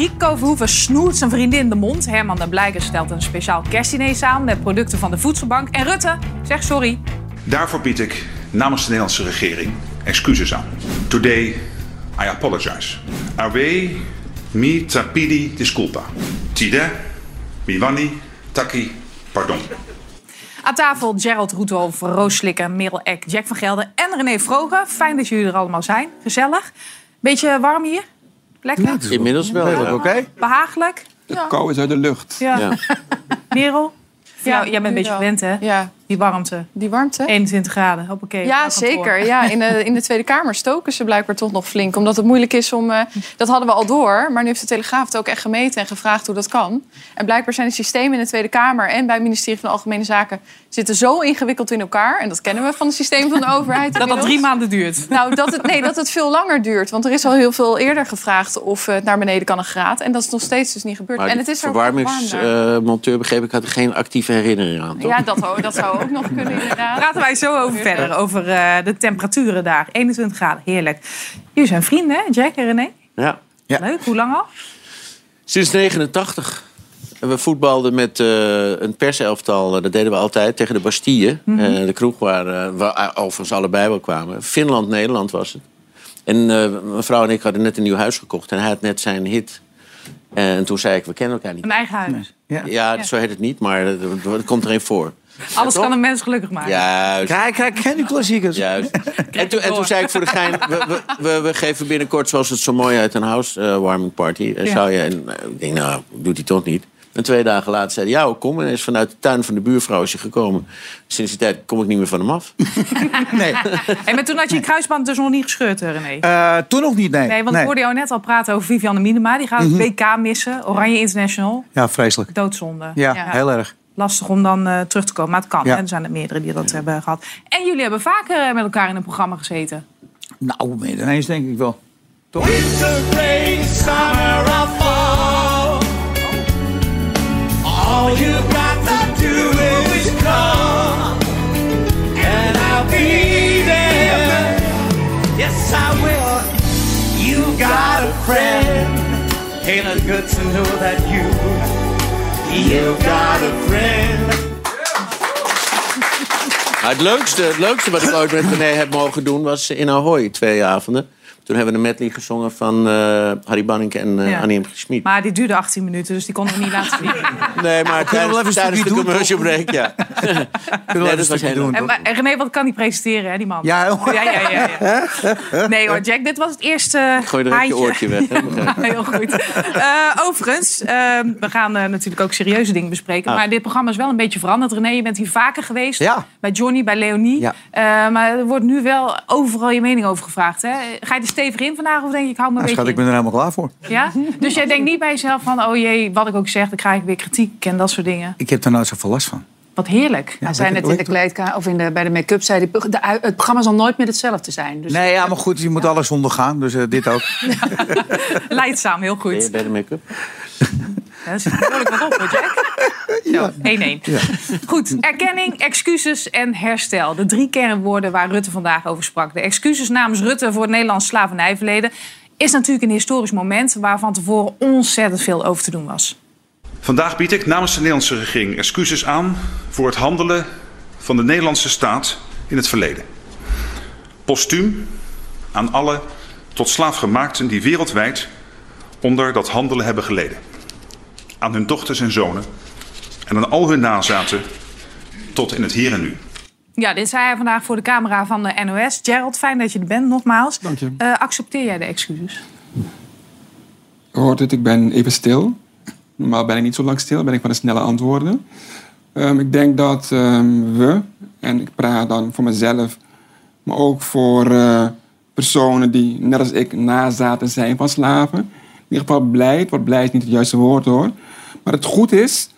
Rico Verhoeven snoert zijn vriendin de mond. Herman de Blijker stelt een speciaal kerstdiner samen met producten van de voedselbank. En Rutte zegt sorry. Daarvoor bied ik namens de Nederlandse regering excuses aan. Today I apologize. Awe mi tapidi disculpa. Tide mi wani taki pardon. Aan tafel Gerald Roethoff, Roos Slikker, Merel Eck, Jack van Gelder en René Vroger. Fijn dat jullie er allemaal zijn. Gezellig. Beetje warm hier? Lekker? Inmiddels wel. Redelijk oké. Behagelijk? De kou is uit de lucht. Ja. Ja. Merel? Ja, Ja, jij bent een beetje wel. gewend, hè? Ja, Die warmte. die warmte. 21 graden, hoppakee. Ja, zeker. Ja, in, de, in de Tweede Kamer stoken ze blijkbaar toch nog flink. Omdat het moeilijk is om... eh, dat hadden we al door. Maar nu heeft de Telegraaf het ook echt gemeten en gevraagd hoe dat kan. En blijkbaar zijn de systemen in de Tweede Kamer... en bij het ministerie van Algemene Zaken... zitten zo ingewikkeld in elkaar. En dat kennen we van het systeem van de overheid. Dat dat drie maanden duurt. Nou, dat het, nee, dat het veel langer duurt. Want er is al heel veel eerder gevraagd of het naar beneden kan een graad. En dat is nog steeds dus niet gebeurd. Maar en de het is er verwarmingsmonteur, begreep ik, had er geen actieve herinnering aan, toch? Ja, dat, dat zou ook nog kunnen inderdaad. Praten wij zo over verder, over eh, de temperaturen daar. 21 graden, heerlijk. Jullie zijn vrienden, hè? Jack en René? Ja. Ja. Leuk, hoe lang al? Sinds 89. En We voetbalden met eh, een perselftal, eh, dat deden we altijd, tegen de Bastille. Eh, de kroeg waar, eh, overigens allebei wel kwamen. Finland-Nederland was het. En eh, mijn vrouw en ik hadden net een nieuw huis gekocht. En hij had net zijn hit. En toen zei ik, we kennen elkaar niet. Een eigen huis. Ja. Ja, zo heet het niet, maar het, het komt er een voor. Alles kan een mens gelukkig maken. Juist. Kijk, kijk, ken die klassiekers. Juist. En toen, en toen zei ik voor de gein, we, we, we, we geven binnenkort zoals het zo mooi uit een housewarming party. En Ja. Zou je, en, eh, ik denk, nou, doet hij toch niet. En twee dagen later zei hij, ja, kom. En hij is vanuit de tuin van de buurvrouw is hij gekomen. Sinds die tijd kom ik niet meer van hem af. Nee, Hey, maar toen had je je kruisband dus nog niet gescheurd, hè, René. Eh, toen nog niet, nee. Nee, want ik hoorde jou net al praten over Vivianne Minema. Die gaat het WK missen. Oranje International. Ja, vreselijk. Doodzonde. Ja, Ja. heel erg. Lastig om dan eh, terug te komen. Maar het kan. Ja. Hè? Er zijn er meerdere die dat hebben gehad. En jullie hebben vaker eh, met elkaar in een programma gezeten. Nou, meer dan eens denk ik wel. Winter, rain, summer or fall. All you got to do is come, and I'll be there. Yes, I will. You got a friend. Ain't it good to know that you, you got a friend. Maar het leukste, het leukste wat ik ooit met René heb mogen doen was in Ahoy, twee avonden. Toen hebben we een medley gezongen van eh, Harry Banning en eh Ja. Annie M. Schmid. Maar dit duurde 18 minuten, dus die konden we niet laten zien. Nee, maar Kunnen we wel tijdens, even een tijdens de doen, commercial break, ja. Kunnen we Nee, even dat een was heel doen? En, maar, René, wat kan die presenteren, hè, die man? Ja, heel- ja, ja, ja, ja. Nee hoor, Jack, dit was het eerste Gooi direct je oortje weg. Hè? Heel goed. Eh, overigens, eh, we gaan eh, natuurlijk ook serieuze dingen bespreken. Ah. Maar dit programma is wel een beetje veranderd. René, je bent hier vaker geweest. Ja. Bij Johnny, bij Leonie. Ja. Eh, maar er wordt nu wel overal je mening over gevraagd. Hè? Ga je er stevig in vandaag of denk je, ik hou me een Nou, beetje ik ben er helemaal klaar voor. Ja? Dus jij denkt niet bij jezelf van, oh jee, wat ik ook zeg, dan krijg ik weer kritiek en dat soort dingen. Ik heb er nooit zoveel last van. Wat heerlijk. Ja, Hij zei net in de kleedkamer of in de, bij de make-up, zei de, het programma zal nooit meer hetzelfde zijn. Dus Nee, ja, maar goed, je moet alles ondergaan. Dus eh, dit ook. Leidzaam, heel Ben je goed. bij de make-up? Dat zit behoorlijk wat op, hoor, Jack. Zo, 1-1. Goed, erkenning, excuses en herstel. De drie kernwoorden waar Rutte vandaag over sprak. De excuses namens Rutte voor het Nederlands slavernijverleden... is natuurlijk een historisch moment... waar van tevoren ontzettend veel over te doen was. Vandaag bied ik namens de Nederlandse regering excuses aan voor het handelen van de Nederlandse staat in het verleden. Postuum aan alle tot slaafgemaakten die wereldwijd onder dat handelen hebben geleden. Aan hun dochters en zonen en aan al hun nazaten tot in het hier en nu. Ja, dit zei hij vandaag voor de camera van de NOS. Gerald, fijn dat je er bent, nogmaals. Dank je. Eh, accepteer jij de excuses? Je hoort het, ik ben even stil. Normaal ben ik niet zo lang stil, ben ik van de snelle antwoorden. Ehm, ik denk dat ehm, we, en ik praat dan voor mezelf, maar ook voor eh, personen die net als ik nazaten zijn van slaven. In ieder geval blij, woord blij is niet het juiste woord hoor. Maar het goed is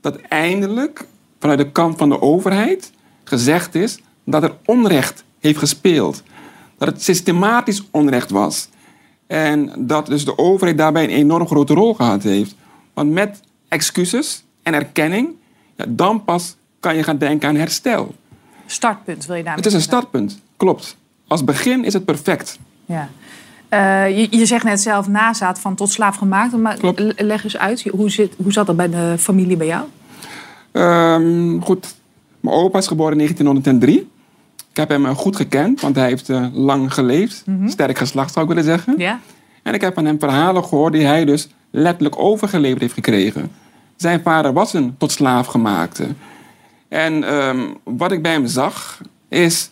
dat eindelijk vanuit de kant van de overheid gezegd is dat er onrecht heeft gespeeld. Dat het systematisch onrecht was. En dat dus de overheid daarbij een enorm grote rol gehad heeft. Want met excuses en erkenning, ja, dan pas kan je gaan denken aan herstel. Startpunt wil je daarmee Het is een startpunt, klopt. Als begin is het perfect. Ja. Eh, je, je zegt net zelf nazaat van tot slaaf gemaakt. Maar Klopt. leg eens uit, hoe, zit, hoe zat dat bij de familie bij jou? Ehm, goed, mijn opa is geboren in 1903. Ik heb hem eh, goed gekend, want hij heeft eh, lang geleefd. Sterk geslacht zou ik willen zeggen. Ja? En ik heb van hem verhalen gehoord die hij dus letterlijk overgeleverd heeft gekregen. Zijn vader was een tot slaaf gemaakte. En ehm, wat ik bij hem zag is...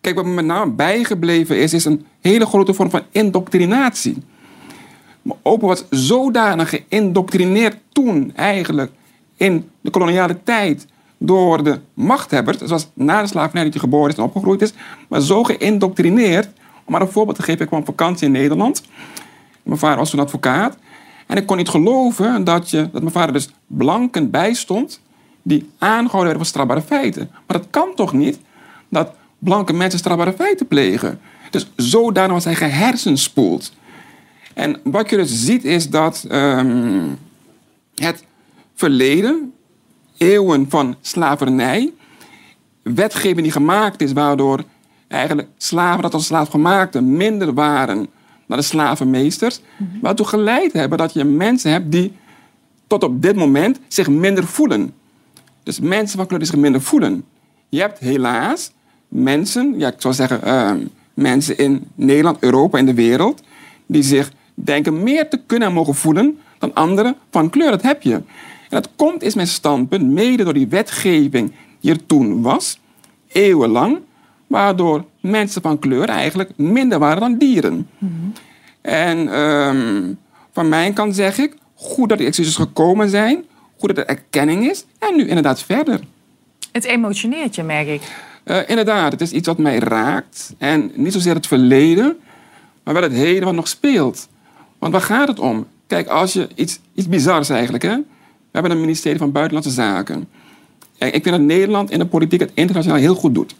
Kijk, wat me met name bijgebleven is, is een hele grote vorm van indoctrinatie. Mijn opa was zodanig geïndoctrineerd toen eigenlijk in de koloniale tijd door de machthebbers. Was na de slavernij dat geboren is en opgegroeid is. Maar zo geïndoctrineerd. Om maar een voorbeeld te geven, ik kwam op vakantie in Nederland. Mijn vader was toen advocaat. En ik kon niet geloven dat, je, dat mijn vader dus blanken bijstond die aangehouden werden voor strafbare feiten. Maar dat kan toch niet dat blanke mensen strafbare feiten plegen? Dus zodanig was hij gehersenspoeld. En wat je dus ziet is dat ehm, het verleden, eeuwen van slavernij, wetgeving die gemaakt is waardoor eigenlijk slaven dat als slaafgemaakten minder waren dan de slavenmeesters, waartoe geleid hebben dat je mensen hebt die tot op dit moment zich minder voelen. Dus mensen van kleur die zich minder voelen. Je hebt helaas mensen, ja, ik zou zeggen ehm, mensen in Nederland, Europa en de wereld, die zich denken meer te kunnen en mogen voelen dan anderen van kleur. Dat heb je. En dat komt, is mijn standpunt, mede door die wetgeving die er toen was, eeuwenlang, waardoor mensen van kleur eigenlijk minder waren dan dieren. En ehm, van mijn kant zeg ik, goed dat die excuses gekomen zijn, goed dat er erkenning is, en nu inderdaad verder. Het emotioneert je, merk ik. Eh, inderdaad, het is iets wat mij raakt. En niet zozeer het verleden, maar wel het heden wat nog speelt. Want waar gaat het om? Kijk, als je iets, iets bizars eigenlijk, hè? We hebben een ministerie van Buitenlandse Zaken. En ik vind dat Nederland in de politiek het internationaal heel goed doet.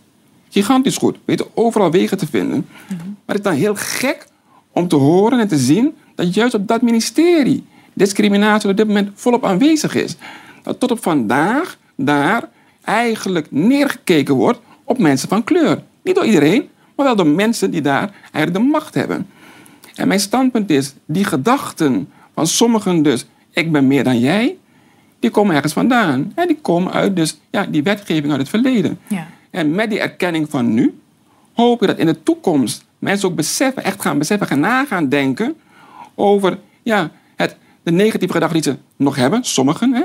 Gigantisch goed. We weten overal wegen te vinden. Maar het is dan heel gek om te horen en te zien dat juist op dat ministerie discriminatie op dit moment volop aanwezig is. Dat tot op vandaag daar eigenlijk neergekeken wordt op mensen van kleur. Niet door iedereen, maar wel door mensen die daar eigenlijk de macht hebben. En mijn standpunt is, die gedachten van sommigen dus, ik ben meer dan jij, die komen ergens vandaan. En die komen uit dus, ja, die wetgeving uit het verleden. Ja. En met die erkenning van nu, hoop ik dat in de toekomst mensen ook beseffen, echt gaan beseffen, gaan nagaan denken over ja, het, de negatieve gedachten die ze nog hebben, sommigen, hè,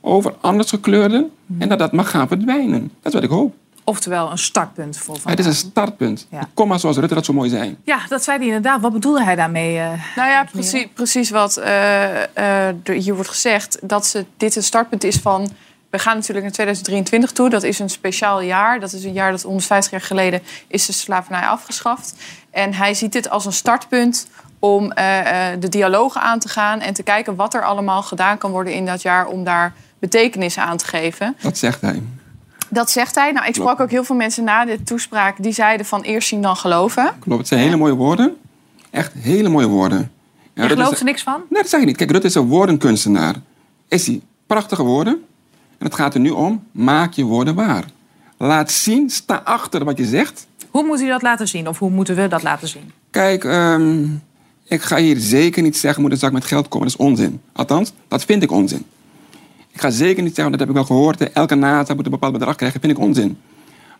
over anders gekleurden. En dat dat mag gaan verdwijnen. Dat is wat ik hoop. Oftewel een startpunt voor Het vandaag. is een startpunt. Ja. Kom maar zoals Rutte dat zo mooi zei. Ja, dat zei hij inderdaad. Wat bedoelde hij daarmee? eh? Nou ja, precies, precies wat eh, eh, er hier wordt gezegd. Dat ze, dit een startpunt is van... We gaan natuurlijk naar 2023 toe. Dat is een speciaal jaar. Dat is een jaar dat 150 jaar geleden is de slavernij afgeschaft. En hij ziet dit als een startpunt om eh, eh, de dialoog aan te gaan... en te kijken wat er allemaal gedaan kan worden in dat jaar... om daar betekenis aan te geven. Dat zegt hij. Dat zegt hij. Nou, ik sprak ook heel veel mensen na de toespraak... die zeiden van eerst zien dan geloven. Klopt, het zijn hele mooie woorden. Echt hele mooie woorden. Ja, Je gelooft is- er niks van? Nee, dat zeg ik niet. Kijk, Rutte is een woordenkunstenaar. Is hij. Prachtige woorden. En het gaat er nu om, maak je woorden waar. Laat zien, sta achter wat je zegt. Hoe moet u dat laten zien? Of hoe moeten we dat laten zien? Kijk, ehm, ik ga hier zeker niet zeggen, moet een zak met geld komen. Dat is onzin. Althans, dat vind ik onzin. Ik ga zeker niet zeggen, dat heb ik wel gehoord, elke naad moet een bepaald bedrag krijgen, vind ik onzin.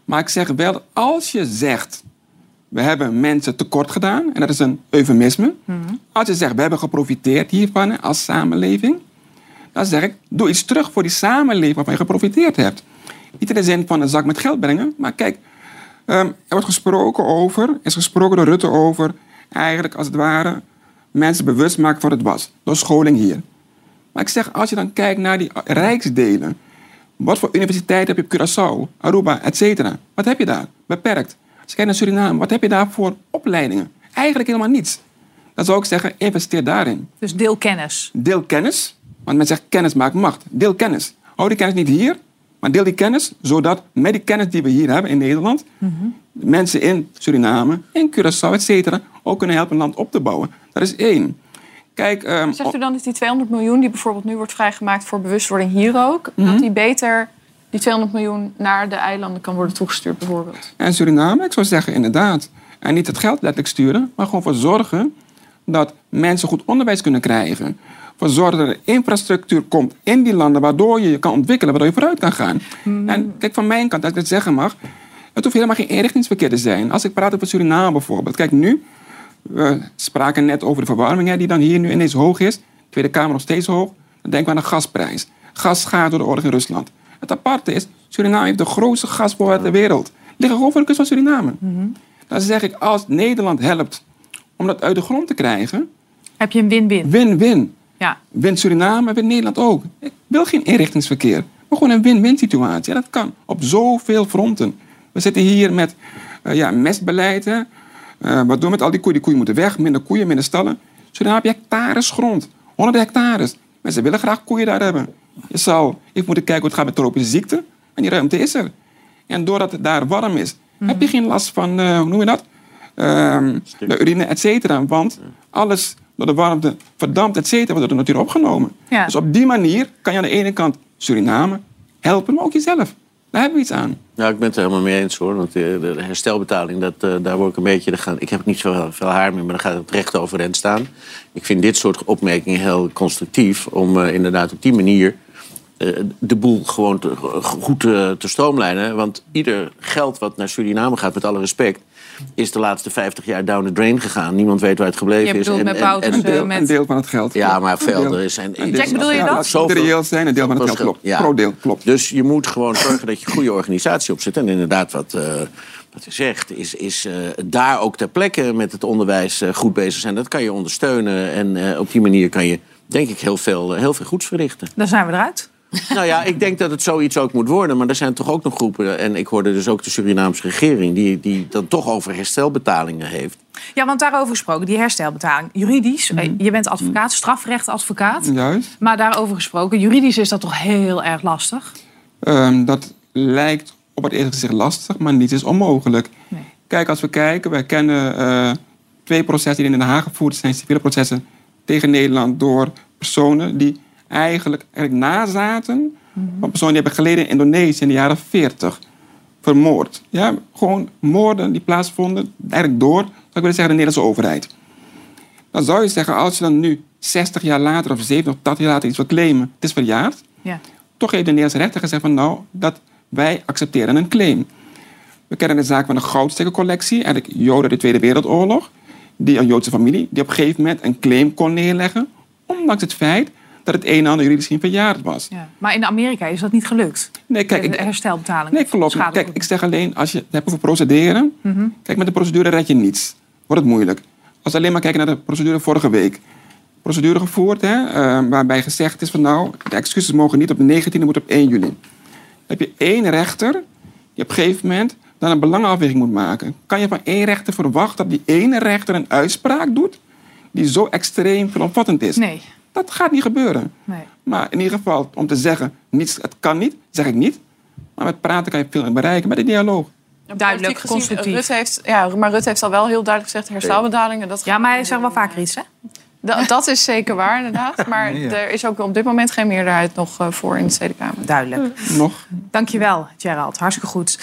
Maar ik zeg wel, als je zegt, we hebben mensen tekort gedaan, en dat is een eufemisme. Als je zegt, we hebben geprofiteerd hiervan als samenleving, dan zeg ik, doe iets terug voor die samenleving waarvan je geprofiteerd hebt. Niet in de zin van een zak met geld brengen, maar kijk, Ehm, er wordt gesproken over, er is gesproken door Rutte over, eigenlijk als het ware mensen bewust maken van wat het was. Door scholing hier. Maar ik zeg, als je dan kijkt naar die rijksdelen, wat voor universiteiten heb je op Curaçao, Aruba, et cetera? Wat heb je daar? Beperkt. Als je kijkt naar Suriname, wat heb je daar voor opleidingen? Eigenlijk helemaal niets. Dan zou ik zeggen, investeer daarin. Dus deel kennis. Deel kennis, want men zegt kennis maakt macht. Deel kennis. Hou die kennis niet hier, maar deel die kennis, zodat met die kennis die we hier hebben in Nederland, de mensen in Suriname, in Curaçao, et cetera, ook kunnen helpen een land op te bouwen. Dat is één. Kijk, ehm, Zegt u dan dat die 200 miljoen die bijvoorbeeld nu wordt vrijgemaakt voor bewustwording hier ook, Mhm. dat die beter die 200 miljoen naar de eilanden kan worden toegestuurd bijvoorbeeld? En Suriname, ik zou zeggen inderdaad. En niet het geld letterlijk sturen, maar gewoon voor zorgen dat mensen goed onderwijs kunnen krijgen. Voor zorgen dat er infrastructuur komt in die landen waardoor je je kan ontwikkelen, waardoor je vooruit kan gaan. En kijk, van mijn kant, als ik het zeggen mag, het hoeft helemaal geen eenrichtingsverkeer te zijn. Als ik praat over Suriname bijvoorbeeld. Kijk, nu, we spraken net over de verwarming hè, die dan hier nu ineens hoog is. Tweede Kamer nog steeds hoog. Dan denken we aan de gasprijs. Gas gaat door de oorlog in Rusland. Het aparte is, Suriname heeft de grootste gasvoorraad ter wereld. Liggen gewoon voor de kust van Suriname. Dan zeg ik, als Nederland helpt om dat uit de grond te krijgen, Heb je een win-win? win-win. Ja. Wint Suriname, wint Nederland ook. Ik wil geen inrichtingsverkeer, maar gewoon een win-win situatie. En dat kan op zoveel fronten. We zitten hier met eh, ja, mestbeleid. Eh, wat doen we met al die koeien? Die koeien moeten weg, minder koeien, minder stallen. Suriname heb je hectares grond, honderden hectares. Mensen willen graag koeien daar hebben. Je zal even moeten kijken hoe het gaat met tropische ziekten. En die ruimte is er. En doordat het daar warm is, heb je geen last van, eh, hoe noem je dat? Ehm, de urine, et cetera. Want alles door de warmte verdampt, et cetera, wordt door de natuur opgenomen. Ja. Dus op die manier kan je aan de ene kant Suriname helpen, maar ook jezelf. Daar hebben we iets aan. Ja, ik ben het er helemaal mee eens hoor. Want de, de herstelbetaling, dat, eh, daar word ik een beetje. gaan- ik heb niet zo veel haar meer, maar dan gaat het recht overeind staan. Ik vind dit soort opmerkingen heel constructief. Om eh, inderdaad op die manier eh, de boel gewoon goed te stroomlijnen. Want ieder geld wat naar Suriname gaat, met alle respect. Is de laatste 50 jaar down the drain gegaan. Niemand weet waar het gebleven Je is. bedoelt met Een deel, Eh, met- een deel van het geld. Ja, maar. Er is. Jack, bedoel je dat? Zoveel reëel zijn, een deel van het geld klopt. Ja. Groot deel, klopt. Dus je moet gewoon zorgen dat je een goede organisatie opzet. En inderdaad, wat, eh wat je zegt, is, is eh, daar ook ter plekke met het onderwijs goed bezig zijn. Dat kan je ondersteunen. En eh, op die manier kan je, denk ik, heel veel, heel veel goeds verrichten. Dan zijn we eruit. Nou ja, ik denk dat het zoiets ook moet worden. Maar er zijn toch ook nog groepen. En ik hoorde dus ook de Surinaamse regering. die, die dan toch over herstelbetalingen heeft. Ja, want daarover gesproken, die herstelbetaling. Juridisch, Mhm. eh, je bent advocaat, strafrechtadvocaat. Juist. Maar daarover gesproken, juridisch is dat toch heel erg lastig? Ehm, dat lijkt op het eerste gezicht lastig, maar niets is onmogelijk. Nee. Kijk, als we kijken, wij kennen eh, twee processen die in Den Haag gevoerd zijn, civiele processen tegen Nederland door personen die eigenlijk, eigenlijk nazaten van personen die hebben geleden in Indonesië in de jaren 40. Vermoord. Ja, gewoon moorden die plaatsvonden, eigenlijk door, zou ik willen zeggen, de Nederlandse overheid. Dan zou je zeggen, als je dan nu 60 jaar later of 70 of 80 jaar later iets wil claimen, het is verjaard, Ja. toch heeft de Nederlandse rechter gezegd van nou, dat wij accepteren een claim. We kennen de zaak van de goudstekkencollectie, eigenlijk Joden uit de Tweede Wereldoorlog. Die een Joodse familie, die op een gegeven moment een claim kon neerleggen. Ondanks het feit dat het een en ander juridisch geen verjaard was. Ja. Maar in Amerika is dat niet gelukt. Nee, kijk, de herstelbetaling. nee klopt. Kijk, ik zeg alleen, als je het hebt over procederen... Kijk, met de procedure red je niets. Wordt het moeilijk. Als we alleen maar kijken naar de procedure vorige week. Procedure gevoerd, hè, eh, waarbij gezegd is van nou... de excuses mogen niet op de 19e, moeten op 1 juli. Dan heb je één rechter die op een gegeven moment dan een belangenafweging moet maken. Kan je van één rechter verwachten dat die ene rechter een uitspraak doet... die zo extreem veelomvattend is? Nee, Dat gaat niet gebeuren. nee. Maar in ieder geval, om te zeggen, niets, het kan niet, zeg ik niet. Maar met praten kan je veel bereiken, met de dialoog. Duidelijk, gezien, constructief. Rutte heeft, ja, maar Rutte heeft al wel heel duidelijk gezegd herstelbetalingen. Dat Ja, maar hij zegt wel vaker iets, hè? Da- dat is zeker waar, inderdaad. Maar Ja. er is ook op dit moment geen meerderheid nog eh, voor in de Tweede Kamer. Duidelijk. Nog. Dankjewel, Gerald. Hartstikke goed.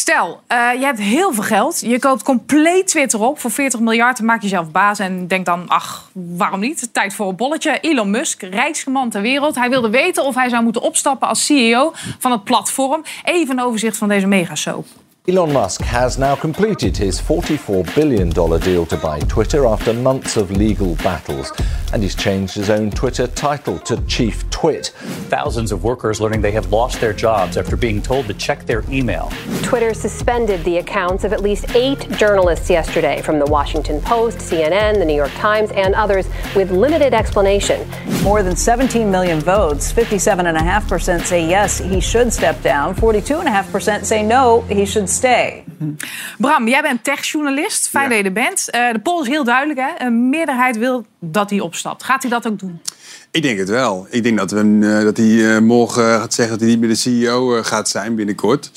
Stel, eh, je hebt heel veel geld. Je koopt compleet Twitter op voor 40 miljard. Dan maak je jezelf baas en denkt dan, ach, waarom niet? Tijd voor een bolletje. Elon Musk, rijkste man ter wereld. Hij wilde weten of hij zou moeten opstappen als CEO van het platform. Even een overzicht van deze megasoap. Elon Musk has now completed his $44 billion deal to buy Twitter after months of legal battles. And he's changed his own Twitter title to Chief Twit. Thousands of workers learning they have lost their jobs after being told to check their email. Twitter suspended the accounts of at least eight journalists yesterday from the Washington Post, CNN, the New York Times, and others with limited explanation. More than 17 million votes. 57.5% say yes, he should step down. 42.5% say no, he should stay. Bram, jij bent techjournalist. Fijn dat je er bent. Eh, de poll is heel duidelijk, hè? Een meerderheid wil dat hij opstapt. Gaat hij dat ook doen? Ik denk het wel. Ik denk dat, we, eh, dat hij eh, morgen gaat zeggen dat hij niet meer de CEO eh, gaat zijn binnenkort.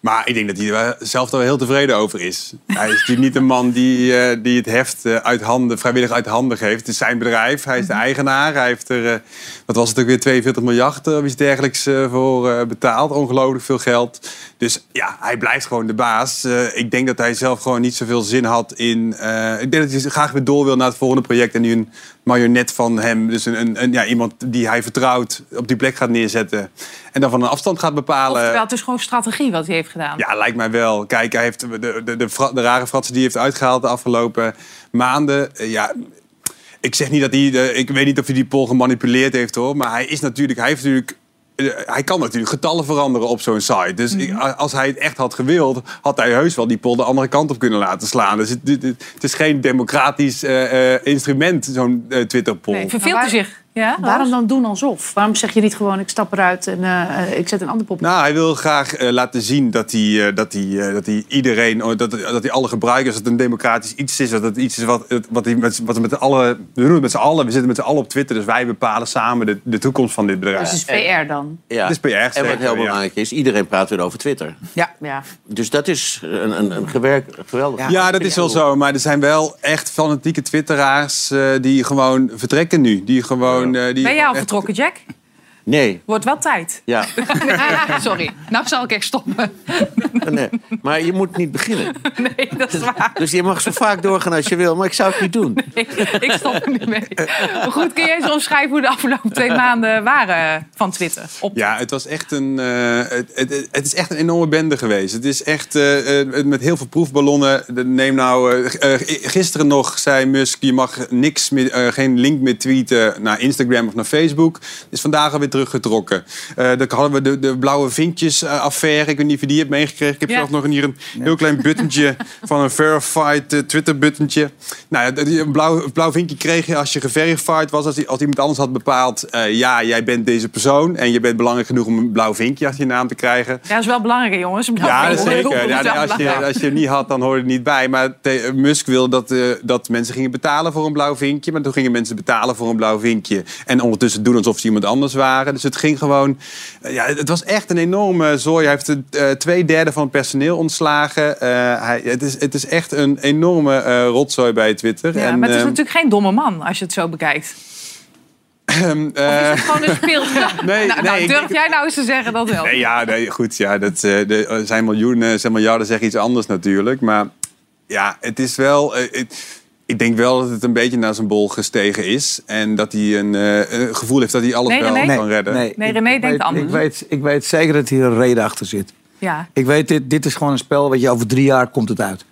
Maar ik denk dat hij er zelf wel heel tevreden over is. Hij is natuurlijk niet een man die, eh, die het heft eh, uit handen, vrijwillig uit handen geeft. Het is zijn bedrijf, hij is de eigenaar. Hij heeft er, eh, wat was het ook weer, 42 miljard of iets dergelijks eh, voor eh, betaald. Ongelooflijk veel geld. Dus ja, hij blijft gewoon de baas. Eh, ik denk dat hij zelf gewoon niet zoveel zin had in... eh, ik denk dat hij graag weer door wil naar het volgende project. En nu een marionet van hem, dus een, een, een- ja, iemand die hij vertrouwt, op die plek gaat neerzetten. En dan van een afstand gaat bepalen. Terwijl het is gewoon strategie wat hij heeft gedaan. Ja, lijkt mij wel. Kijk, hij heeft de, de, de, rare fratsen die hij heeft uitgehaald de afgelopen maanden. eh, Ja, ik zeg niet dat hij... de- ik weet niet of hij die poll gemanipuleerd heeft, hoor. Maar hij is natuurlijk... Hij heeft natuurlijk... eh, Hij kan natuurlijk getallen veranderen op zo'n site. Dus ik- als hij het echt had gewild, had hij heus wel die poll de andere kant op kunnen laten slaan. Dus het, het, het is geen democratisch eh, eh, instrument, zo'n Twitter-poll. Nee, verveelt hij zich? Ja, Waarom dan doen alsof? Waarom zeg je niet gewoon, ik stap eruit en eh, eh, ik zet een ander pop? Nou, hij wil graag eh, laten zien dat hij, eh, dat, hij, eh, dat hij iedereen, oh, dat, dat hij alle gebruikers, dat het een democratisch iets is, dat het iets is wat, wat, hij met, wat we met alle, we doen het met z'n allen, we zitten met z'n allen op Twitter, dus wij bepalen samen de, de toekomst van dit bedrijf. Dus het is PR dan? Ja. Het is PR, en wat heel ja. belangrijk is, iedereen praat weer over Twitter. Ja. ja. Dus dat is een, een, een gewerk, geweldig. Ja, dat is wel zo. Maar er zijn wel echt fanatieke twitteraars eh, die gewoon vertrekken nu. Die gewoon, eh, die Ben jij al echt- vertrokken, Jack? Nee, Wordt wel tijd. ja. Sorry, nou zal ik echt stoppen. nee. Maar je moet niet beginnen. Nee, dat is waar. Dus je mag zo vaak doorgaan als je wil, maar ik zou het niet doen. Ik, ik stop er niet mee. Maar goed, kun je eens omschrijven hoe de afgelopen twee maanden waren van Twitter? Op... Ja, het was echt een. eh, het, het, het is echt een enorme bende geweest. Het is echt eh, eh, met heel veel proefballonnen. De- Neem nou. gisteren nog zei Musk: je mag niks meer, eh, geen link meer tweeten naar Instagram of naar Facebook. Is vandaag alweer teruggetrokken. Eh dan hadden we de, de blauwe vinkjes-affaire. Ik weet niet of je die hebt meegekregen. Ik heb Ja. zelf nog hier een heel klein buttentje van een verified eh, Twitter-buttentje. Nou een blauw, een blauw vinkje kreeg je als je geverified was. Als, die- als iemand anders had bepaald, eh, ja, jij bent deze persoon. En je bent belangrijk genoeg om een blauw vinkje achter je naam te krijgen. Ja, dat is wel belangrijk, jongens. Ja, dat zeker. Ja, als, je, als je hem niet had, dan hoorde het niet bij. Maar te- Musk wil dat, eh, dat mensen gingen betalen voor een blauw vinkje. Maar toen gingen mensen betalen voor een blauw vinkje. En ondertussen doen alsof ze iemand anders waren. Dus het ging gewoon... eh, ja, het was echt een enorme zooi. Hij heeft eh, twee derde van het personeel ontslagen. Eh, hij, het, is, het is echt een enorme rotzooi bij Twitter. Ja, en, maar het is ehm, natuurlijk geen domme man als je het zo bekijkt. Of is het gewoon een speeltje? Nee, nou, nee, nou, durf jij nou eens te zeggen dat wel? Nee, ja, nee, goed. Ja, dat, de, zijn miljoenen, zijn miljarden zeggen iets anders natuurlijk. Maar ja, het is wel... ik denk wel dat het een beetje naar zijn bol gestegen is. En dat hij een, eh, een gevoel heeft dat hij alles Nee, wel René? kan redden. Nee, René ik denkt weet, anders. Ik weet, ik weet zeker dat hier een reden achter zit. Ja, Ik weet, dit, dit is gewoon een spel, wat je over drie jaar komt het uit.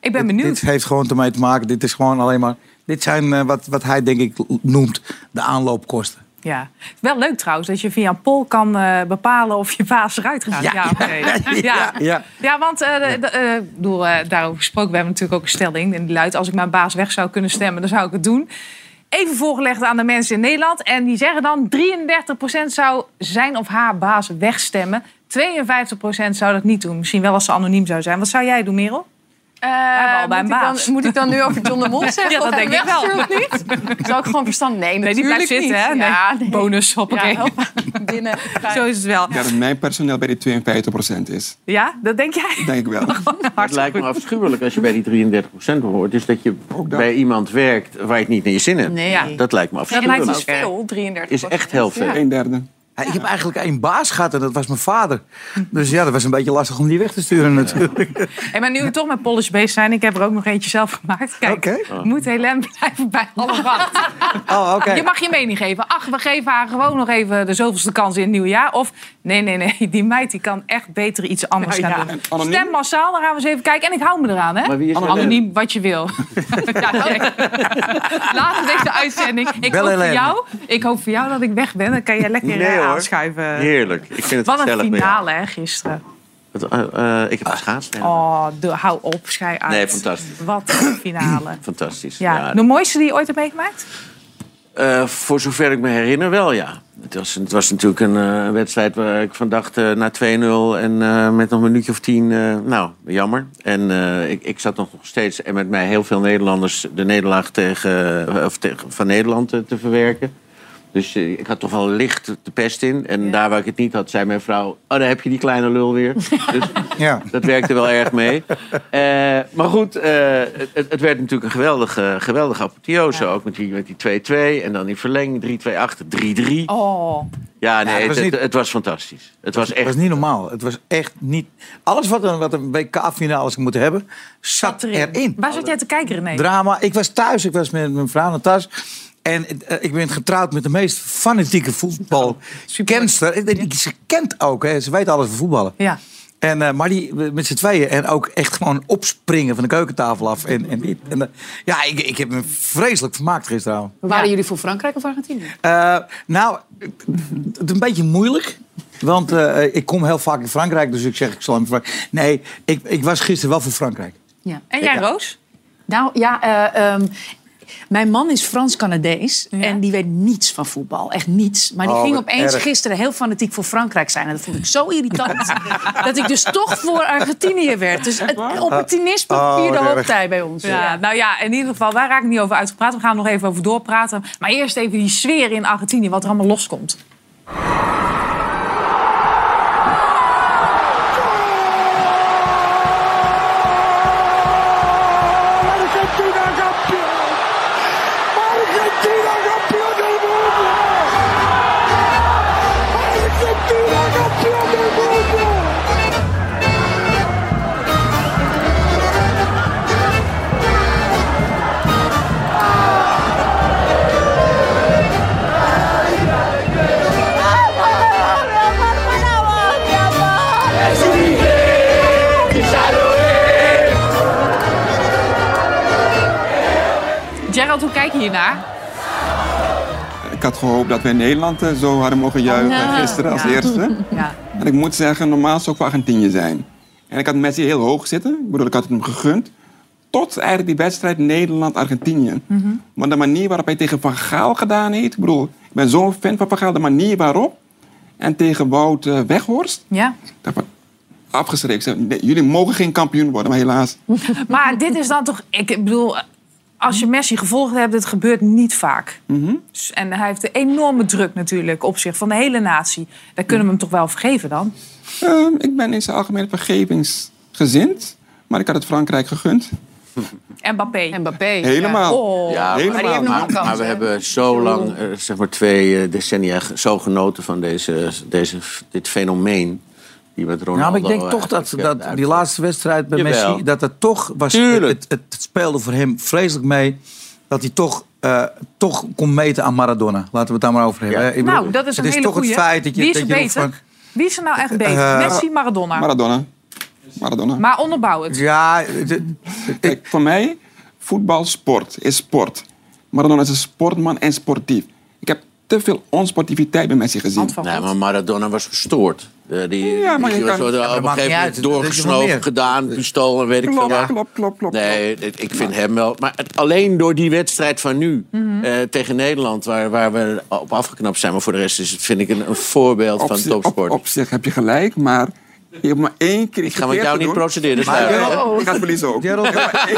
ik ben Dit benieuwd. heeft gewoon ermee te maken. Dit is gewoon alleen maar. Dit zijn eh, wat, wat hij denk ik noemt de aanloopkosten. Ja. Wel leuk trouwens dat je via een poll kan eh, bepalen of je baas eruit gaat. Ja, Ja. ja. Ja. Ja, want bedoel, eh, daarover gesproken, we hebben natuurlijk ook een stelling. En die luidt, als ik mijn baas weg zou kunnen stemmen, dan zou ik het doen. Even voorgelegd aan de mensen in Nederland. En die zeggen dan 33% zou zijn of haar baas wegstemmen. 52% zou dat niet doen. Misschien wel als ze anoniem zou zijn. Wat zou jij doen, Merel? Eh, bij moet, ik baas. dan, moet ik dan nu over John de Mol zeggen? Ja, dat denk ik wel. niet? Zou ik gewoon verstand? Nee, Nee, die blijft zitten, niet. hè? Nee. Ja, nee. Bonus, hoppakee. Ja, binnen. Zo is het wel. Ja, dat mijn personeel bij die 52% is. Ja, dat denk jij? Dat denk ik wel. Het lijkt me afschuwelijk als je bij die 33% hoort. Is dat je bij iemand werkt waar je het niet naar je zin hebt. Nee. Ja. Dat lijkt me Dat afschuwelijk. lijkt me veel, 33% Is echt heel veel. Een derde. Ja, ik heb eigenlijk één baas gehad en dat was mijn vader. Dus ja, dat was een beetje lastig om die weg te sturen natuurlijk. Hey, maar nu we toch met Polish bezig zijn, ik heb er ook nog eentje zelf gemaakt. Kijk, Oké. moet Helene blijven bij alle wacht. Oh, oké. Je mag je mening geven. Ach, we geven haar gewoon nog even de zoveelste kans in het nieuwe jaar. Of nee, nee, nee, die meid die kan echt beter iets anders Ja, gaan ja. doen. Anoniem? Stem massaal, dan gaan we eens even kijken. En ik hou me eraan, hè? Maar wie is anoniem, wat je wil. ja. Later deze uitzending. Ik Bel hoop, voor jou, ik hoop voor jou dat ik weg ben. Dan kan jij lekker Nee, eh, hoor. aanschuiven. Heerlijk. Ik vind het Wat een finale, hè, gisteren. Eh, eh, ik heb geschaatst. ja. Oh, de, hou op, schij uit. Nee, fantastisch. Wat een finale. Fantastisch. Ja, Ja, de mooiste die je ooit hebt meegemaakt? Eh, voor zover ik me herinner wel, ja. Het was, het was natuurlijk een eh, wedstrijd waar ik van dacht eh, na 2-0 en met nog een minuutje of tien, nou, jammer. En ik, ik zat nog steeds en met mij heel veel Nederlanders de nederlaag tegen, of tegen, van Nederland te verwerken. Dus eh, ik had toch wel licht de pest in. En daar waar ik het niet had, zei mijn vrouw... Oh, daar heb je die kleine lul weer. dus Ja. dat werkte wel erg mee. Eh, maar goed, eh, het, het werd natuurlijk een geweldige, geweldige apotheose. Ook met die met die 2-2 en dan die verlenging 3-2 achter 3-3. Oh. Ja, nee, dat was het, niet- het, het was fantastisch. Het was Het echt... was niet normaal. Het was echt niet... Alles wat een, wat een WK-finale zou moeten hebben, zat erin. Waar zat jij te kijken, René? Drama. Ik was thuis. Ik was met mijn vrouw naar thuis. En eh, ik ben getrouwd met de meest fanatieke voetbalkenster. En- en Ze kent ook, hè. ze weet alles van voetballen. Ja. En, eh, maar die met z'n tweeën. En ook echt gewoon opspringen van de keukentafel af. En, en, dit. en, ja, ik, ik heb me vreselijk vermaakt gisteravond. Waren jullie voor Frankrijk of Argentinië? Eh, nou, het is een beetje moeilijk. Want eh, ik kom heel vaak in Frankrijk, dus ik zeg ik zal hem Frankrijk. Nee, ik, ik was gisteren wel voor Frankrijk. Ja. En jij, Roos? Nou ja, eh, ehm, mijn man is Frans-Canadees en die weet niets van voetbal. Echt niets. Maar die Oh, ging opeens erg. gisteren heel fanatiek voor Frankrijk zijn. En dat vond ik zo irritant. dat ik dus toch voor Argentinië werd. Dus het opportunisme Oh, vierde hoogtij bij ons. Ja, nou ja, in ieder geval, wij raken niet over uitgepraat. We gaan er nog even over doorpraten. Maar eerst even die sfeer in Argentinië, wat er allemaal loskomt. Hoe kijk je hiernaar? Ik had gehoopt dat we in Nederland eh, zo hadden mogen juichen gisteren als Ja. eerste. Ja. En ik moet zeggen, normaal zou ik voor Argentinië zijn. En ik had Messi heel hoog zitten. Ik bedoel, ik had het hem gegund. Tot eigenlijk die wedstrijd Nederland-Argentinië. Maar de manier waarop hij tegen Van Gaal gedaan heeft... Ik bedoel, ik ben zo'n fan van Van Gaal. De manier waarop. En tegen Wout eh, Weghorst. Ja. Zei, nee, jullie mogen geen kampioen worden, maar helaas. Maar dit is dan toch... Ik bedoel, als je Messi gevolgd hebt, het gebeurt niet vaak. Mhm. Dus- En hij heeft een enorme druk natuurlijk op zich van de hele natie. Daar kunnen we hem toch wel vergeven dan? Ehm, ik ben in zijn algemene vergevingsgezind. Maar ik had het Frankrijk gegund. Mbappé. Mbappé. Helemaal. Oh. Ja, Helemaal. maar, nog maar, een kans, maar we hè? hebben zo lang, eh, zeg maar twee eh, decennia, zo genoten van deze, deze, dit fenomeen. Die met Ronaldo Nou, maar ik denk toch dat, die laatste wedstrijd bij Jawel. Messi... dat het toch was... Het, het speelde voor hem vreselijk mee... dat hij toch, eh, toch kon meten aan Maradona. Laten we het daar maar over hebben. hè. Ik bedoel, Nou, dat is een het is hele toch goeie. het feit dat je... Wie is dat er je beter? van- Wie is er nou echt beter? Eh, Messi, Maradona? Maradona. Maradona. Maar onderbouw het. Ja, Kijk, voor mij, voetbal, sport is sport. Maradona is een sportman en sportief. Ik heb te veel onsportiviteit bij Messi gezien. Nee, maar Maradona was gestoord. Eh, die, Ja, maar die je was kan- Ja, op een gegeven niet moment doorgesnoven, meer. gedaan, pistool en weet ik veel wat. klopt, klopt, klopt. Nee, ik vind hem wel. Maar het- alleen door die wedstrijd van nu Mhm. eh, tegen Nederland, waar, waar we op afgeknapt zijn. Maar voor de rest is het, vind ik een, een voorbeeld Op van topsport. Op, op zich heb je gelijk, maar je hebt maar één keer Ik ga met jou niet procederen, is Maar hè? Ik ga het verliezen ook. Gerald- maar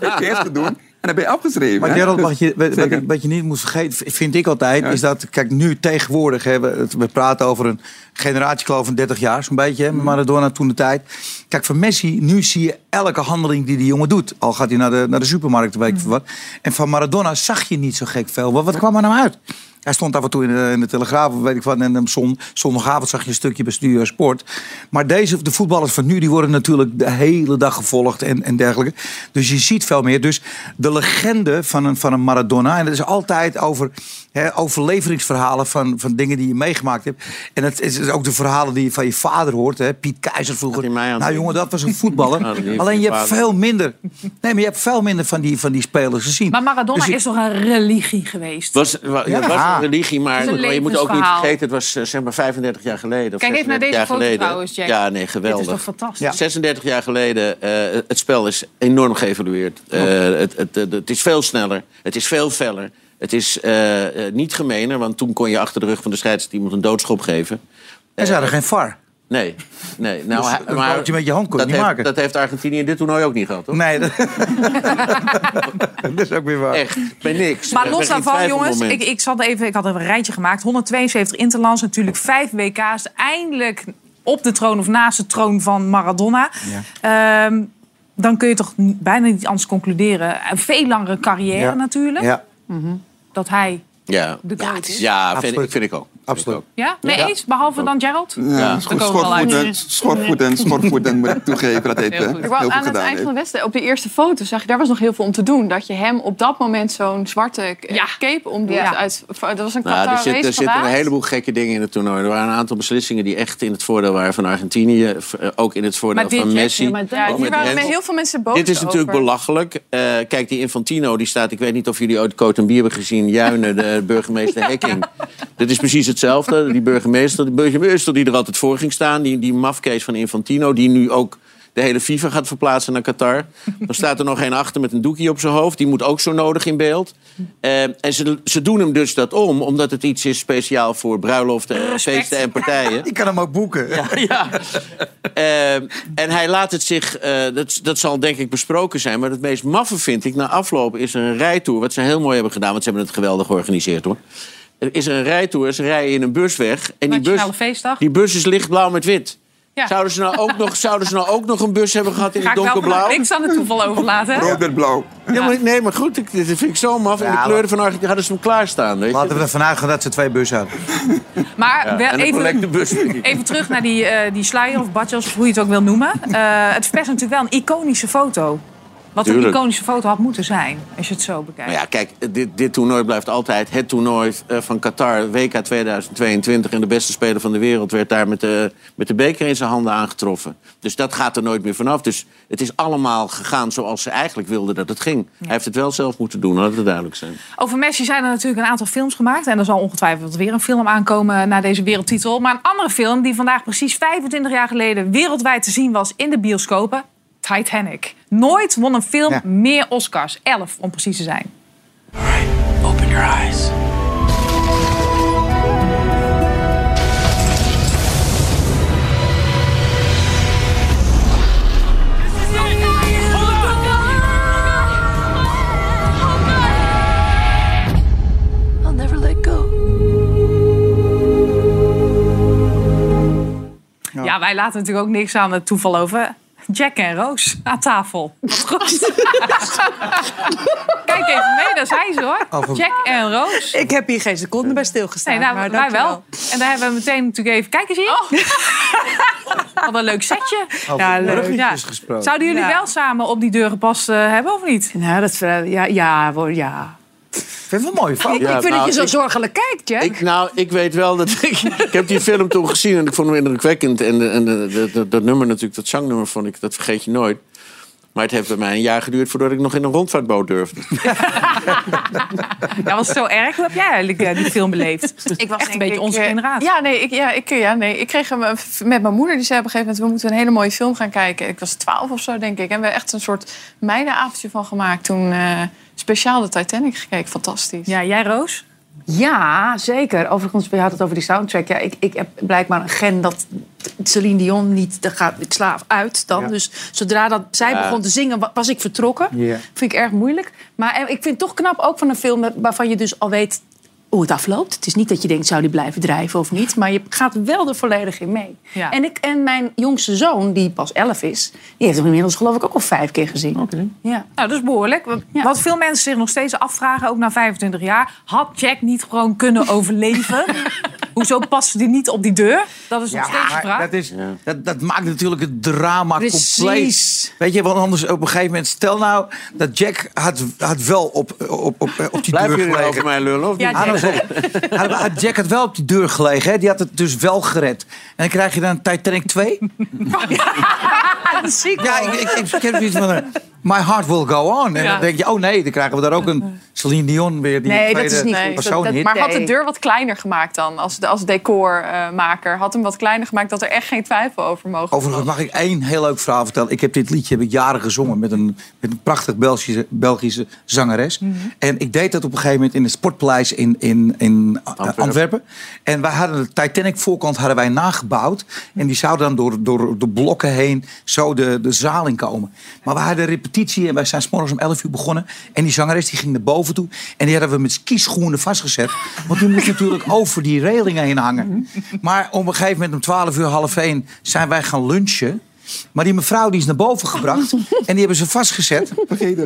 één keer gedaan en dan ben je afgeschreven. Maar hè? Gerald, Dus- wat je, wat, Zeker. wat, wat je niet moet vergeten, vind ik altijd, is dat, kijk, nu tegenwoordig hebben we, praten over een generatiekloof van 30 jaar, zo'n beetje, hè, met Maradona toen de tijd. Kijk, van Messi, nu zie je elke handeling die die jongen doet. Al gaat hij naar de, naar de supermarkt, weet ik veel wat. En van Maradona zag je niet zo gek veel. Wat, wat kwam er nou uit? Hij stond af en toe in de, in de Telegraaf, weet ik wat. En zondagavond zag je een stukje bij Studio Sport. Maar deze, de voetballers van nu, die worden natuurlijk de hele dag gevolgd en, en dergelijke. Dus je ziet veel meer. Dus de legende van een, van een Maradona. En dat is altijd over hè, overleveringsverhalen van, van dingen die je meegemaakt hebt. En het is ook de verhalen die je van je vader hoort. Hè. Piet Keizer vroeger. Nou jongen, dat was een voetballer. Nou, Alleen je hebt vader. veel minder. Nee, maar je hebt veel minder van die, van die spelers gezien. Maar Maradona Dus is toch een religie geweest? Was, wa- Ja. het was een religie, maar, een je moet ook niet vergeten, het was eh, zeg maar 35 jaar geleden. Of Kijk even naar 36 deze jaar foto geleden. trouwens, Jack. Ja, nee, geweldig. Dit is toch fantastisch? 36 jaar geleden, eh, het spel is enorm geëvolueerd. Eh, het, het, het, het is veel sneller, het is veel feller. Het is eh, eh, niet gemener, want toen kon je achter de rug van de scheidsrechter iemand een doodschop geven. En ze hadden geen VAR. Nee, nee. Nou, Dus een maar foutje met je hand kon je dat niet heeft, maken. Dat heeft Argentinië in dit toernooi ook niet gehad, hoor. Nee, dat, dat is ook weer waar. Echt, bij niks. Maar los daarvan, jongens, ik, ik, zat even, ik had een rijtje gemaakt. 172 interlands, natuurlijk vijf WK's. Eindelijk op de troon of naast de troon van Maradona. Ehm, dan kun je toch bijna niet anders concluderen. Een veel langere carrière Ja. natuurlijk. Ja, Dat hij... Ja, De ja, is- ja vind, ik, vind ik ook. absoluut. Ja? Nee Ja. eens? Behalve dan Gerald? Ja, schorvoeten, schorvoeten, schorvoeten moet ik toegeven. Dat heeft Heel eh, goed. heel Ik wou veel aan het gedaan. eind van de wedstrijd, op de eerste foto zag je, daar was nog heel veel om te doen. Dat je hem op dat moment zo'n zwarte eh, Ja. cape omdoet. Ja. Uit, dat was een Nou, er, Qatar zit, er zitten een heleboel gekke dingen in het toernooi. Er waren een aantal beslissingen die echt in het voordeel waren van Argentinië. eh, Ook in het voordeel Maar van Messi. ja, maar waren heel veel mensen boos Dit is natuurlijk belachelijk. Eh, kijk, die Infantino die staat... Ik weet niet of jullie ooit Cote Bier hebben gezien. Juinen, de burgemeester Hekking. Dit is precies hetzelfde. Die burgemeester, die burgemeester die er altijd voor ging staan. Die, die mafkees van Infantino. Die nu ook de hele FIFA gaat verplaatsen naar Qatar. Dan staat er nog een achter met een doekje op zijn hoofd. Die moet ook zo nodig in beeld. Eh, en ze, ze doen hem dus dat om. Omdat het iets is speciaal voor bruiloften, Respect. feesten en partijen. Die kan hem ook boeken. Ja. Eh, en hij laat het zich, eh, dat, dat zal denk ik besproken zijn. Maar het meest maffe vind ik, na afloop is er een rijtour. Wat ze heel mooi hebben gedaan, want ze hebben het geweldig georganiseerd hoor. Er is een rijtour, ze rijden in een bus weg. En die bus, feestdag. die bus is lichtblauw met wit. Ja. Zouden, ze nou ook nog, zouden ze nou ook nog een bus hebben gehad in Ga het ik wel donkerblauw? niks aan het toeval overlaten. Rood met blauw. Ja, maar, nee, maar goed, ik, dit vind ik zo maf. En Ja, de kleuren van Argentinië hadden ze hem klaarstaan. Weet je? Laten we ervan uitgaan dat ze twee bussen hadden. Maar wel even, even terug naar die, eh die sluier of badjas, of hoe je het ook wil noemen. Eh, het verpest natuurlijk wel een iconische foto. Wat een iconische foto had moeten zijn, als je het zo bekijkt. Nou ja, kijk, dit, dit toernooi blijft altijd het toernooi eh, van Qatar, WK 2022. En de beste speler van de wereld werd daar met de, met de beker in zijn handen aangetroffen. Dus dat gaat er nooit meer vanaf. Dus het is allemaal gegaan zoals ze eigenlijk wilden dat het ging. Hij heeft het wel zelf moeten doen, laat het duidelijk zijn. Over Messi zijn er natuurlijk een aantal films gemaakt. En er zal ongetwijfeld weer een film aankomen na deze wereldtitel. Maar een andere film die vandaag precies 25 jaar geleden wereldwijd te zien was in de bioscopen. Titanic. Nooit won een film Ja. meer Oscars. 11 om precies te zijn. Open your eyes. Ja. wij laten natuurlijk ook niks aan het toeval over. Jack en Roos aan tafel. Wat goed. Kijk even mee, daar zijn ze hoor. Over- Jack en Roos. Ik heb hier geen seconde bij stilgestaan. Nee, nou, maar wij wel. En daar hebben we meteen natuurlijk even... Kijk eens hier. Wat een leuk setje. Ja, leuk. Ja. Zouden jullie Ja. wel samen op die deur gepast eh, hebben of niet? Nou, dat, ja, ja, ja. Ik vind het wel mooi. foto. Ik, Ja, ik vind nou, dat je zo ik- zorgelijk kijkt, Jack. Ik, nou, ik weet wel dat ik... ik heb die film toen gezien en ik vond hem indrukwekkend. En, en dat nummer natuurlijk, dat zangnummer vond ik, dat vergeet je nooit. Maar het heeft bij mij een jaar geduurd voordat ik nog in een rondvaartboot durfde. Dat was zo erg. Hoe heb jij eigenlijk eh, die film beleefd? Ik was Echt een beetje ik, onze eh, generatie. Ja, nee, ik, ja, ik, ja, nee, ik kreeg hem eh, met mijn moeder. Die zei op een gegeven moment, we moeten een hele mooie film gaan kijken. Ik was twaalf of zo, denk ik. En we hebben echt een soort meidenavondje van gemaakt. Toen eh, speciaal de Titanic gekeken. Fantastisch. Ja, jij Roos? Ja, zeker. Overigens, we hadden het over die soundtrack. Ja, ik, ik heb blijkbaar een gen dat Celine Dion niet... Daar gaat, ik sla uit dan. Dus zodra dat, zij begon te zingen, wa- was ik vertrokken. Ja. Vind ik erg moeilijk. Maar eh, ik vind het toch knap ook van een film... waarvan je dus al weet hoe het afloopt. Het is niet dat je denkt, zou die blijven drijven of niet? Maar je gaat wel er volledig in mee. Ja. En, ik, en mijn jongste zoon, die pas elf is... die heeft hem inmiddels geloof ik ook al vijf keer gezien. Ja. Nou, dat is behoorlijk. Wat- Ja. Wat veel mensen zich nog steeds afvragen, ook na 25 jaar... had Jack niet gewoon kunnen overleven? Hoezo past hij niet op die deur? Dat is nog steeds de vraag. dat, is, dat, dat maakt natuurlijk het drama Precies. compleet. Weet je, want anders op een gegeven moment... Stel nou dat Jack had, had wel op, op, op, op die deur over gelegen. mij lullen of niet? Ja, Jack. Had, had Jack had wel op die deur gelegen. Hè? Die had het dus wel gered. En dan krijg je dan Titanic 2. Ziek, Ja, ik, ik, ik heb zoiets van... eh, My heart will go on. En Ja. dan denk je, oh nee, dan krijgen we daar ook een Celine Dion weer. Die Nee, dat is niet goed. maar had de deur wat kleiner gemaakt dan, als, als decormaker? had hem wat kleiner gemaakt dat er echt geen twijfel over mogen Overigens mag ik één heel leuk verhaal vertellen. Ik heb dit liedje heb ik jaren gezongen met een, met een prachtig Belgische, Belgische zangeres. Mhm. En ik deed dat op een gegeven moment in het Sportpaleis in, in, in eh, Antwerpen. En wij hadden de Titanic voorkant hadden wij nagebouwd. En die zouden dan door, door de blokken heen zo de, de zaal in komen. Maar we hadden repetitie en wij zijn morgens om 11 uur begonnen. En die zangeres die ging naar boven toe. En die hadden we met skischoenen vastgezet. Want die moest natuurlijk over die reling heen hangen. Maar op een gegeven moment om 12 uur, half 1 zijn wij gaan lunchen. Maar die mevrouw die is naar boven gebracht. En die hebben ze vastgezet.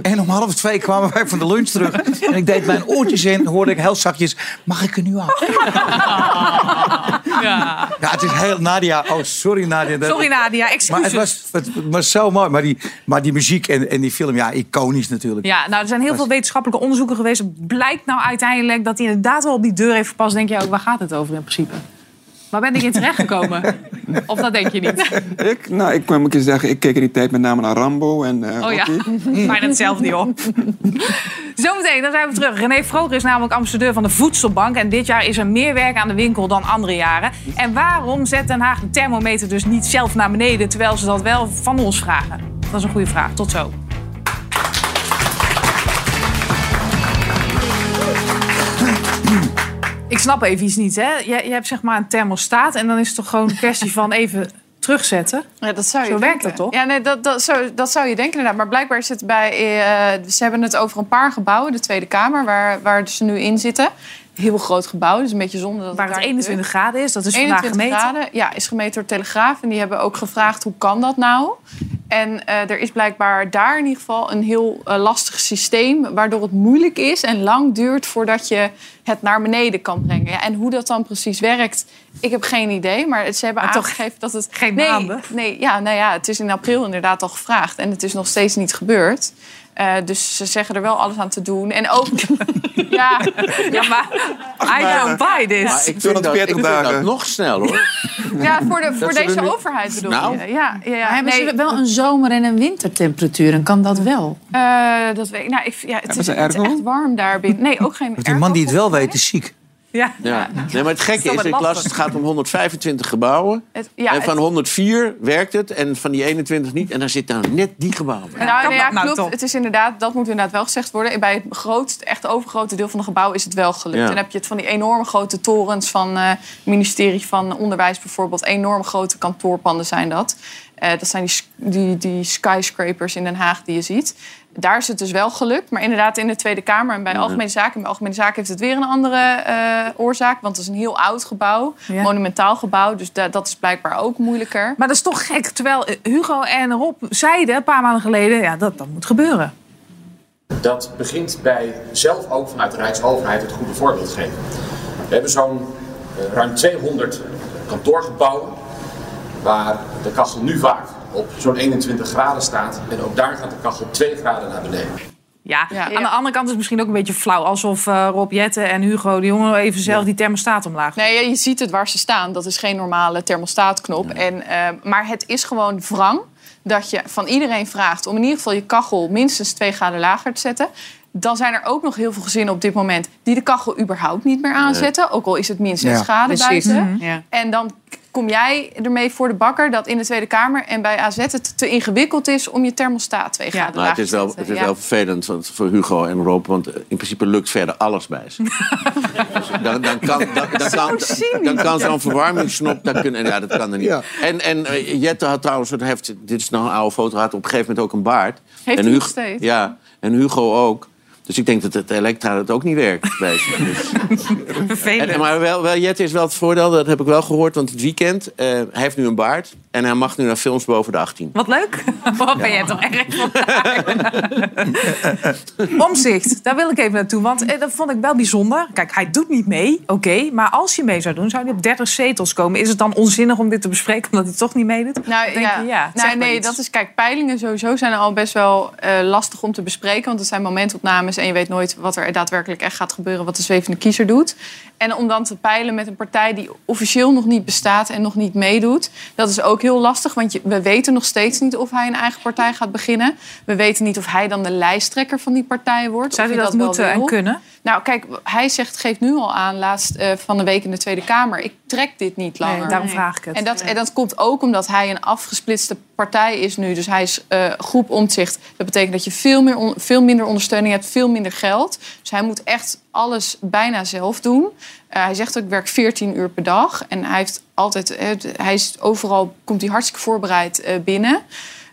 En om half twee kwamen wij van de lunch terug. En ik deed mijn oortjes in. Hoorde ik heel zachtjes. Mag ik er nu af? Ja. Ja, het is heel... Nadia. Oh, sorry Nadia. Dat- Sorry Nadia, Maar het excuses. was, het was zo mooi. Maar die, maar die muziek en, en die film, ja, iconisch natuurlijk. Ja, nou, er zijn heel veel wetenschappelijke onderzoeken geweest. Het blijkt nou uiteindelijk dat hij inderdaad wel op die deur heeft verpast. Denk je ook, waar gaat het over in principe? Waar ben ik in terechtgekomen? of dat denk je niet? Ik, nou, ik moet keer zeggen, ik keek in die tijd met name naar Rambo en eh Oh ja, bijna hetzelfde joh. Zometeen, dan zijn we terug. René Vroger is namelijk ambassadeur van de Voedselbank. En dit jaar is er meer werk aan de winkel dan andere jaren. En waarom zet Den Haag de thermometer dus niet zelf naar beneden... terwijl ze dat wel van ons vragen? Dat is een goede vraag. Tot zo. Ik snap even iets niet, hè? Je, je hebt zeg maar een thermostaat... en dan is het toch gewoon een kwestie van even terugzetten? Ja, dat zou je Zo werkt dat toch? Ja, nee, dat, dat, zou, dat zou je denken inderdaad. Maar blijkbaar is het bij... eh, ze hebben het over een paar gebouwen, de Tweede Kamer... waar, waar ze nu in zitten. Heel groot gebouw, dus een beetje zonde dat Waar het daar 21 graden is, dat is vandaag 21 gemeten. graden, ja, is gemeten door Telegraaf. En die hebben ook gevraagd, hoe kan dat nou? En eh, er is blijkbaar daar in ieder geval een heel eh, lastig systeem... waardoor het moeilijk is en lang duurt voordat je het naar beneden kan brengen. Ja, en hoe dat dan precies werkt, ik heb geen idee. Maar ze hebben Maar toch aangegeven dat het... geen nee, maanden? Nee, ja, nou ja, het is in april inderdaad al gevraagd. En het is nog steeds niet gebeurd. Eh, dus ze zeggen er wel alles aan te doen. En ook... ja, ja, maar I don't buy this. Maar ik vind, dat, ik vind dat nog snel hoor. Ja, voor, de, voor deze nu- overheid bedoel Nou. je? Ja, ja, ja. Maar hebben Nee, ze wel een zomer- en een wintertemperatuur? En kan dat wel? eh, dat weet ik. Nou, ik, ja, het, is, het is echt warm daar binnen. Nee, ook geen Want die man die het wel weet is ziek. Ja. Ja. Nee, maar het gekke is, is ik las, het gaat om 125 gebouwen. Het- ja, en van het- 104 werkt het en van die 21 niet. En dan zit daar net die gebouwen. bij. Nou, nee, ja, dat nou klopt. Het is inderdaad, dat moet inderdaad wel gezegd worden. Bij het grootste, echt overgrote deel van het gebouw is het wel gelukt. Ja. En dan heb je het van die enorme grote torens van eh, het ministerie van Onderwijs bijvoorbeeld. Enorm grote kantoorpanden zijn dat. Eh, dat zijn die, die, die skyscrapers in Den Haag die je ziet. Daar is het dus wel gelukt. Maar inderdaad in de Tweede Kamer en bij Algemene Zaken. En bij Algemene Zaken heeft het weer een andere eh, oorzaak. Want het is een heel oud gebouw. Ja. Monumentaal gebouw. Dus da- dat is blijkbaar ook moeilijker. Maar dat is toch gek. Terwijl eh, Hugo en Rob zeiden een paar maanden geleden... ja, dat, dat moet gebeuren. Dat begint bij zelf ook vanuit de Rijksoverheid het goede voorbeeld geven. We hebben zo'n eh, ruim 200 kantoorgebouwen waar de kachel nu vaak op zo'n 21 graden staat. En ook daar gaat de kachel 2 graden naar beneden. Ja, aan de andere kant is het misschien ook een beetje flauw. Alsof eh, Rob Jette en Hugo de jongen even zelf die thermostaat omlaag. Nee, je ziet het waar ze staan. Dat is geen normale thermostaatknop. En, eh, maar het is gewoon wrang dat je van iedereen vraagt... om in ieder geval je kachel minstens twee graden lager te zetten. Dan zijn er ook nog heel veel gezinnen op dit moment... die de kachel überhaupt niet meer aanzetten. Ook al is het min 6 Ja, graden precies. buiten. Mhm. Ja. En dan kom jij ermee voor de bakker... dat in de Tweede Kamer en bij AZ het te ingewikkeld is... om je thermostaat twee graden Maar het lager is wel, het is Ja. wel vervelend want voor Hugo en Rob. Want in principe lukt verder alles bij ze. Dus dan, dan kan, dan, dan kan, dan kan zo'n verwarmingssnop... Dat kunnen, ja, dat kan er niet. Ja. En, en eh, Jette had trouwens... het Heeft, dit is nog een oude foto. Had op een gegeven moment ook een baard. Heeft en hij Hugo- nog steeds? Ja, en Hugo ook. Dus ik denk dat het Elektra het ook niet werkt bij ze. Dus. Vervelend. En, maar wel, wel, Jette is wel het voordeel, dat heb ik wel gehoord. Want het weekend, eh, hij heeft nu een baard. En hij mag nu naar films boven de 18. Wat leuk. Wat ben jij toch erg. Omzicht, daar wil ik even naartoe. Want eh, dat vond ik wel bijzonder. Kijk, hij doet niet mee, oké. maar als je mee zou doen, zou hij op 30 zetels komen. Is het dan onzinnig om dit te bespreken, omdat hij toch niet meedoet? Nou Denk ja, je, ja, nou, nee, iets. dat is kijk, peilingen sowieso zijn al best wel eh, lastig om te bespreken, want het zijn momentopnames en je weet nooit wat er daadwerkelijk echt gaat gebeuren, wat de zwevende kiezer doet. En om dan te peilen met een partij die officieel nog niet bestaat en nog niet meedoet, dat is ook heel lastig, want je- we weten nog steeds niet of hij een eigen partij gaat beginnen. We weten niet of hij dan de lijsttrekker van die partij wordt. Zou hij dat moeten en kunnen? Nou, kijk, hij zegt, geeft nu al aan, laatst eh, van de week in de Tweede Kamer, ik trek dit niet langer. Nee, daarom vraag ik het. En dat, en dat komt ook omdat hij een afgesplitste partij is nu. Dus hij is eh, groep omzicht. Dat betekent dat je veel, meer on- veel minder ondersteuning hebt, veel minder geld. Dus hij moet echt alles bijna zelf doen. Eh, hij zegt ook, ik werk 14 uur per dag. En hij heeft altijd, eh, hij is overal, komt hij hartstikke voorbereid binnen.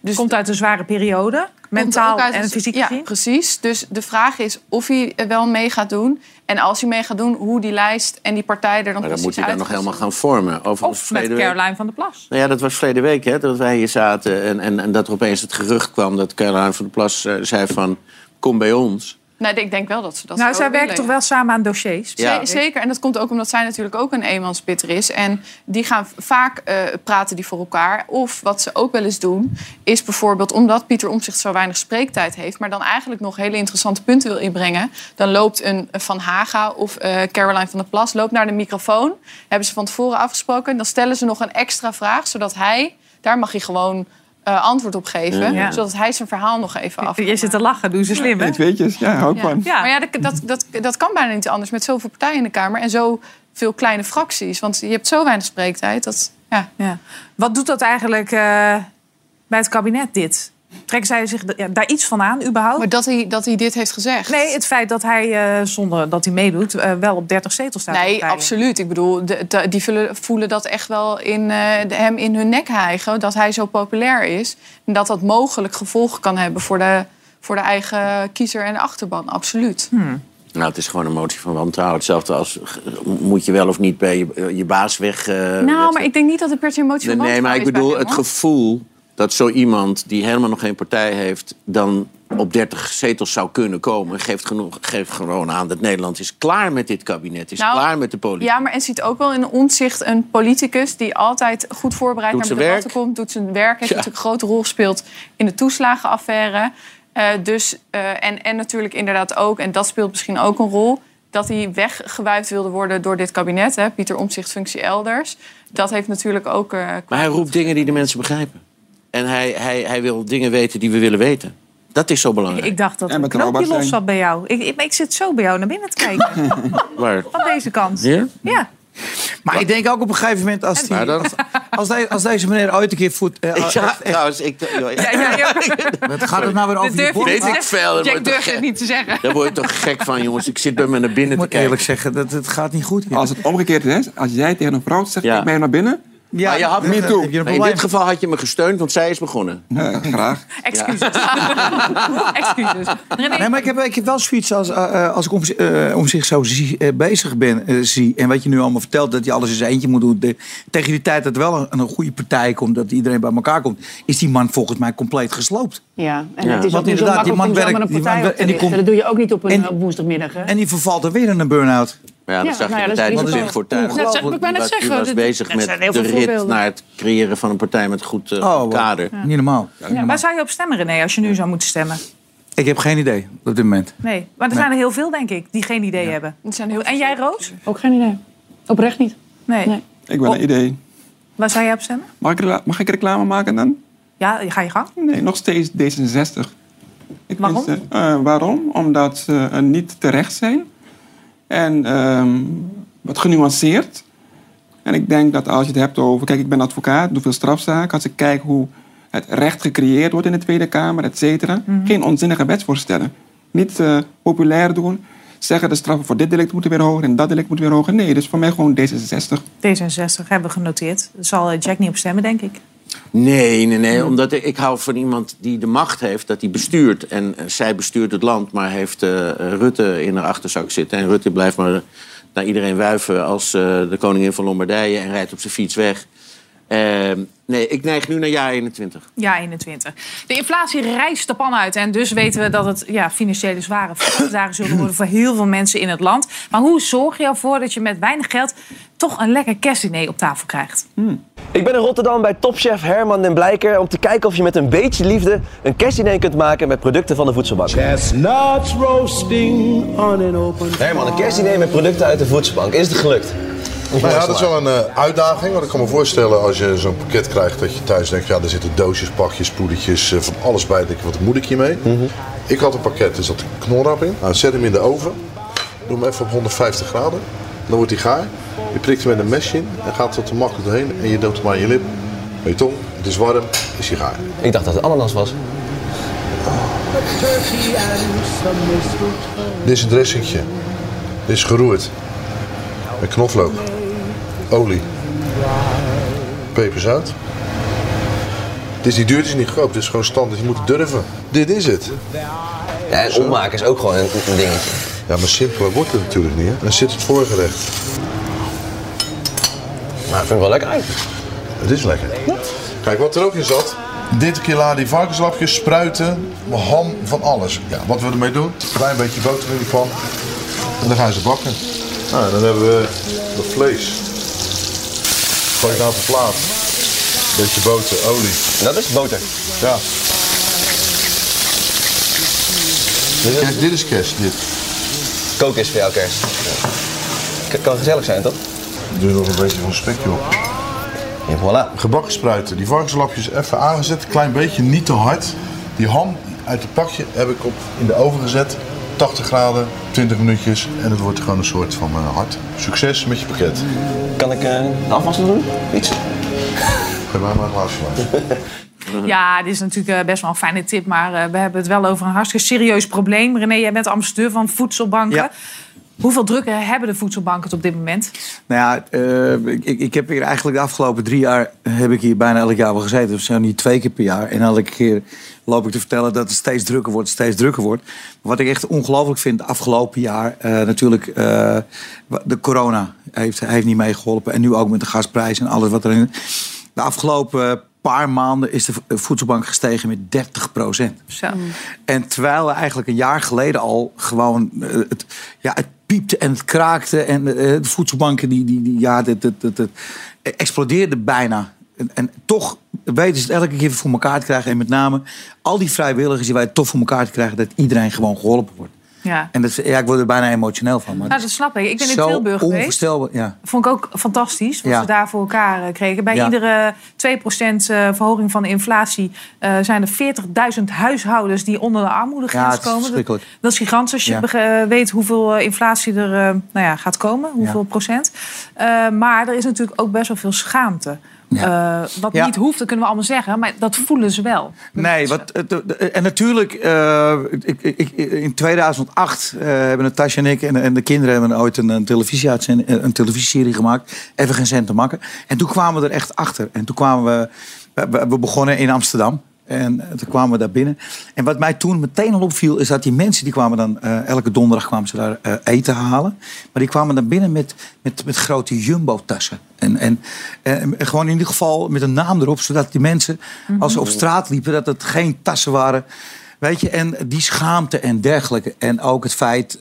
Dus Komt uit een zware periode, mentaal en fysiek Ja, gezien. precies. Dus de vraag is of hij wel mee gaat doen. En als hij mee gaat doen, hoe die lijst en die partij er dan Maar dan precies moet hij dan nog helemaal gaan vormen. Overigens, Of met week- Caroline van der Plas. Nou ja, dat was verleden week, hè, dat wij hier zaten. En, en, en dat er opeens het gerucht kwam dat Caroline van der Plas eh, zei van... kom bij ons. Nee, ik denk wel dat ze dat nou, zij werken toch wel samen aan dossiers? Ze- Zeker, en dat komt ook omdat zij natuurlijk ook een eenmansbitter is. En die gaan vaak eh, praten die voor elkaar. Of wat ze ook wel eens doen, is bijvoorbeeld omdat Pieter Omtzigt zo weinig spreektijd heeft, maar dan eigenlijk nog hele interessante punten wil inbrengen, dan loopt een Van Haga of eh, Caroline van der Plas loopt naar de microfoon. Hebben ze van tevoren afgesproken. Dan stellen ze nog een extra vraag, zodat hij, daar mag hij gewoon eh, antwoord op geven, Ja. zodat hij zijn verhaal nog even af. Je zit te lachen, doen ze slim, hè? Weet weetjes, ja, hou ik Ja. Maar ja, dat, dat, dat, dat kan bijna niet anders met zoveel partijen in de Kamer en zoveel kleine fracties. Want je hebt zo weinig spreektijd. Dat, ja. Ja. Wat doet dat eigenlijk eh, bij het kabinet, dit? Trekken zij zich ja, daar iets van aan, überhaupt? Maar dat hij, dat hij dit heeft gezegd? Nee, het feit dat hij, eh, zonder dat hij meedoet, eh, wel op 30 zetels staat. Nee, absoluut. Ik bedoel, de, de- die voelen, voelen dat echt wel in, eh, de, hem in hun nek hijgen. Dat hij zo populair is. En dat dat mogelijk gevolgen kan hebben voor de, voor de eigen kiezer en de achterban. Absoluut. Nou, het is gewoon een motie van wantrouwen. Hetzelfde als moet je wel of niet bij je, je baas weg... nou, maar ik denk niet dat het per se een motie Nee, van nee, maar ik wantrouwen is bedoel hem, het gevoel dat zo iemand die helemaal nog geen partij heeft... dan op 30 zetels zou kunnen komen... geeft, genoeg, geeft gewoon aan dat Nederland is klaar met dit kabinet. Is Nou, klaar met de politiek. Ja, maar en ziet ook wel in omzicht een politicus die altijd goed voorbereid Doet naar de debatten komt, doet zijn werk, heeft Ja. natuurlijk een grote rol gespeeld in de toeslagenaffaire. Eh, dus, eh, en, en natuurlijk inderdaad ook, en dat speelt misschien ook een rol, dat hij weggewuifd wilde worden door dit kabinet. Hè, Pieter Omtzigt functie elders. Dat heeft natuurlijk ook... eh, Maar hij roept dingen die de mensen begrijpen. En hij, hij, hij wil dingen weten die we willen weten. Dat is zo belangrijk. Ik dacht dat En een knoopje los zat bij jou. Ik, ik, maar ik zit zo bij jou naar binnen te kijken. Waar? Van deze kant. Hier? Ja. Maar ik denk ook op een gegeven moment, als, die, dan- als, als, de- als deze meneer ooit een keer voet... eh, Ik zag echt- trouwens... Ik, Wat gaat het nou weer over Weet ik veel. ik gek- het niet te zeggen. Daar word je toch gek van, jongens. Ik zit bij me naar binnen Ik te moet kijken. eerlijk zeggen, dat, het gaat niet goed. hier. Als het omgekeerd is, als jij tegen een vrouw zegt, Ja. ik ben naar binnen. Ja, maar je had me heb toe. je In dit geval had je me gesteund, want zij is begonnen. Nee, graag. Excuses. Excuses. Nee, maar ik heb, ik heb wel zoiets als, eh, eh, als ik om, eh, om zich zo zie- bezig ben, zie. En wat je nu allemaal vertelt, dat je alles in zijn eentje moet doen. De, tegen die tijd dat er wel een, een goede partij komt, dat iedereen bij elkaar komt, is die man volgens mij compleet gesloopt. Ja, en Ja. het is Want ook niet zo inderdaad, die makkelijk man om zomaar een die partij man op te en die komt- Dat doe je ook niet op een en- woensdagmiddag. Hè? En die vervalt er weer in een burn-out. Maar ja, dat Ja, zag je nou ja, de tijd van. Pim Fortuyn. Ik Die was- zeggen, was bezig er met de veel rit naar het creëren van een partij met goed eh, Oh, kader. niet normaal. ja, waar zou je op stemmen, René, als je nu zou moeten stemmen? Ik heb geen idee op dit moment. Nee, maar er zijn er heel veel, denk ik, die geen idee hebben. Zijn heel En jij, Roos? Ook geen idee. Oprecht niet. Nee. Nee. Ik wil een idee. Waar zou jij op stemmen? Mag ik, mag ik reclame maken dan? Ja, ga je gang. Nee, nog steeds D66. Ik Waarom? vind ze- eh, waarom? Omdat ze eh, niet terecht zijn. En ehm, wat genuanceerd. En ik denk dat als je het hebt over... Kijk, ik ben advocaat, doe veel strafzaken. Als ik kijk hoe het recht gecreëerd wordt in de Tweede Kamer, et cetera. Mhm. Geen onzinnige wetsvoorstellen. Niet eh, populair doen. Zeggen de straffen voor dit delict moeten weer hoger en dat delict moet weer hoger. Nee, dus voor mij gewoon D66. D66 hebben we genoteerd. Daar zal eh, Jack niet op stemmen, denk ik. Nee, nee, nee. Omdat ik, hou van iemand die de macht heeft, dat hij bestuurt. En eh, zij bestuurt het land, maar heeft eh, Rutte in haar achterzak zitten. En Rutte blijft maar naar iedereen wuiven als eh, de koningin van Lombardije en rijdt op zijn fiets weg. Ehm, nee, ik neig nu naar jaar 21. Ja, 21. De inflatie rijst de pan uit. En dus weten we dat het ja, financiële zware dagen zullen worden voor heel veel mensen in het land. Maar hoe zorg je ervoor dat je met weinig geld toch een lekker kerstdiner op tafel krijgt? Ik ben in Rotterdam bij topchef Herman den Blijker om te kijken of je met een beetje liefde een kerstdiner kunt maken met producten van de voedselbank. Chestnuts roasting on an open Herman, een kerstdiner met producten uit de voedselbank. Is het gelukt? Nou ja, dat is wel een eh, uitdaging. Want ik kan me voorstellen als je zo'n pakket krijgt dat je thuis denkt, ja, er zitten doosjes, pakjes, poedertjes, eh, van alles bij. Denk je, wat moet ik hiermee? Ik had een pakket, er zat knorrap in. Nou, zet hem in de oven. Doe hem even op 150 graden. Dan wordt hij gaar. Je prikt hem met een mesje in en gaat er makkelijk doorheen. En je doet hem aan je lip, aan je tong. Het is warm, is hij gaar. Ik dacht dat het ananas was. Dit is een dressingje. Dit is geroerd. Met knoflook. Olie. Peperzout. Het is niet duur, het is niet groot. Het is gewoon standaard. Je moet het durven. Dit is het. Ja, en opmaken is ook gewoon een, een dingetje. Ja, maar simpeler wordt het natuurlijk niet. Hè? Dan zit het voorgerecht. Maar dat vind ik wel lekker uit. Het is lekker. Kijk, wat er ook in zat. Dit keer laden die varkenslapjes, spruiten, ham, van alles. Ja, wat we ermee doen, een klein beetje boter in de pan. En dan gaan ze bakken. Nou, en dan hebben we dat vlees. Gooi ik nou op de plaat. Beetje boter, olie. Dat is boter? Ja. Kerst, dit is kerst, dit. Koken is voor jou kerst. K- Kan gezellig zijn, toch? Doe er nog een beetje van spekje op. En voilà. Gebakken spruiten. Die varkenslapjes even aangezet, klein beetje, niet te hard. Die ham uit het pakje heb ik op in de oven gezet. 80 graden, 20 minuutjes. En het wordt gewoon een soort van eh, hart. Succes met je pakket. Kan ik eh, de afwas doen? Iets? Geef mij maar een glaasje. Ja, dit is natuurlijk eh, best wel een fijne tip. Maar eh, we hebben het wel over een hartstikke serieus probleem. René, jij bent ambassadeur van voedselbanken. Ja. Hoeveel drukken hebben de voedselbanken het op dit moment? Nou ja, eh, ik, ik heb hier eigenlijk de afgelopen drie jaar heb ik hier bijna elk jaar wel gezeten. Dus zijn niet twee keer per jaar. En elke keer loop ik te vertellen dat het steeds drukker wordt, steeds drukker wordt. Wat ik echt ongelooflijk vind, de afgelopen jaar eh, natuurlijk eh, de corona heeft, heeft niet meegeholpen. En nu ook met de gasprijs en alles wat erin. De afgelopen paar maanden is de vo- voedselbank gestegen met 30 procent. Zo. En terwijl we eigenlijk een jaar geleden al gewoon het, ja, het piepte en het kraakte. En eh, de voedselbanken die, die, die ja, het, het, het explodeerde bijna. En, en toch weten ze het elke keer voor elkaar te krijgen. En met name al die vrijwilligers die wij toch voor elkaar te krijgen. Dat iedereen gewoon geholpen wordt. Ja. En dat, ja, ik word er bijna emotioneel van. Maar Nou, dat snap ik. Ik ben in Tilburg geweest. Ja. Vond ik ook fantastisch wat Ja. ze daar voor elkaar eh, kregen. Bij Ja. iedere 2% eh, verhoging van de inflatie eh, zijn er 40.000 huishoudens die onder de armoedegrens komen. Dat, dat is gigantisch als je weet hoeveel inflatie er nou ja, gaat komen, hoeveel procent. Maar er is natuurlijk ook best wel veel schaamte. Eh, wat Ja. niet hoeft, dat kunnen we allemaal zeggen, maar dat voelen ze wel. Nee, wat, en natuurlijk, eh, ik, ik, in 2008 eh, hebben Natasja en ik en, en de kinderen hebben ooit een, een, televisieuitzending- een televisieserie gemaakt. Even geen cent te makken. En toen kwamen we er echt achter. En toen kwamen we, we, we begonnen in Amsterdam. En eh, toen kwamen we daar binnen. En wat mij toen meteen al opviel, is dat die mensen die kwamen dan eh, elke donderdag kwamen ze daar eh, eten halen. Maar die kwamen dan binnen met, met, met grote jumbo-tassen. En, en, en gewoon in ieder geval met een naam erop, zodat die mensen, als ze op straat liepen, dat het geen tassen waren. Weet je, en die schaamte en dergelijke. En ook het feit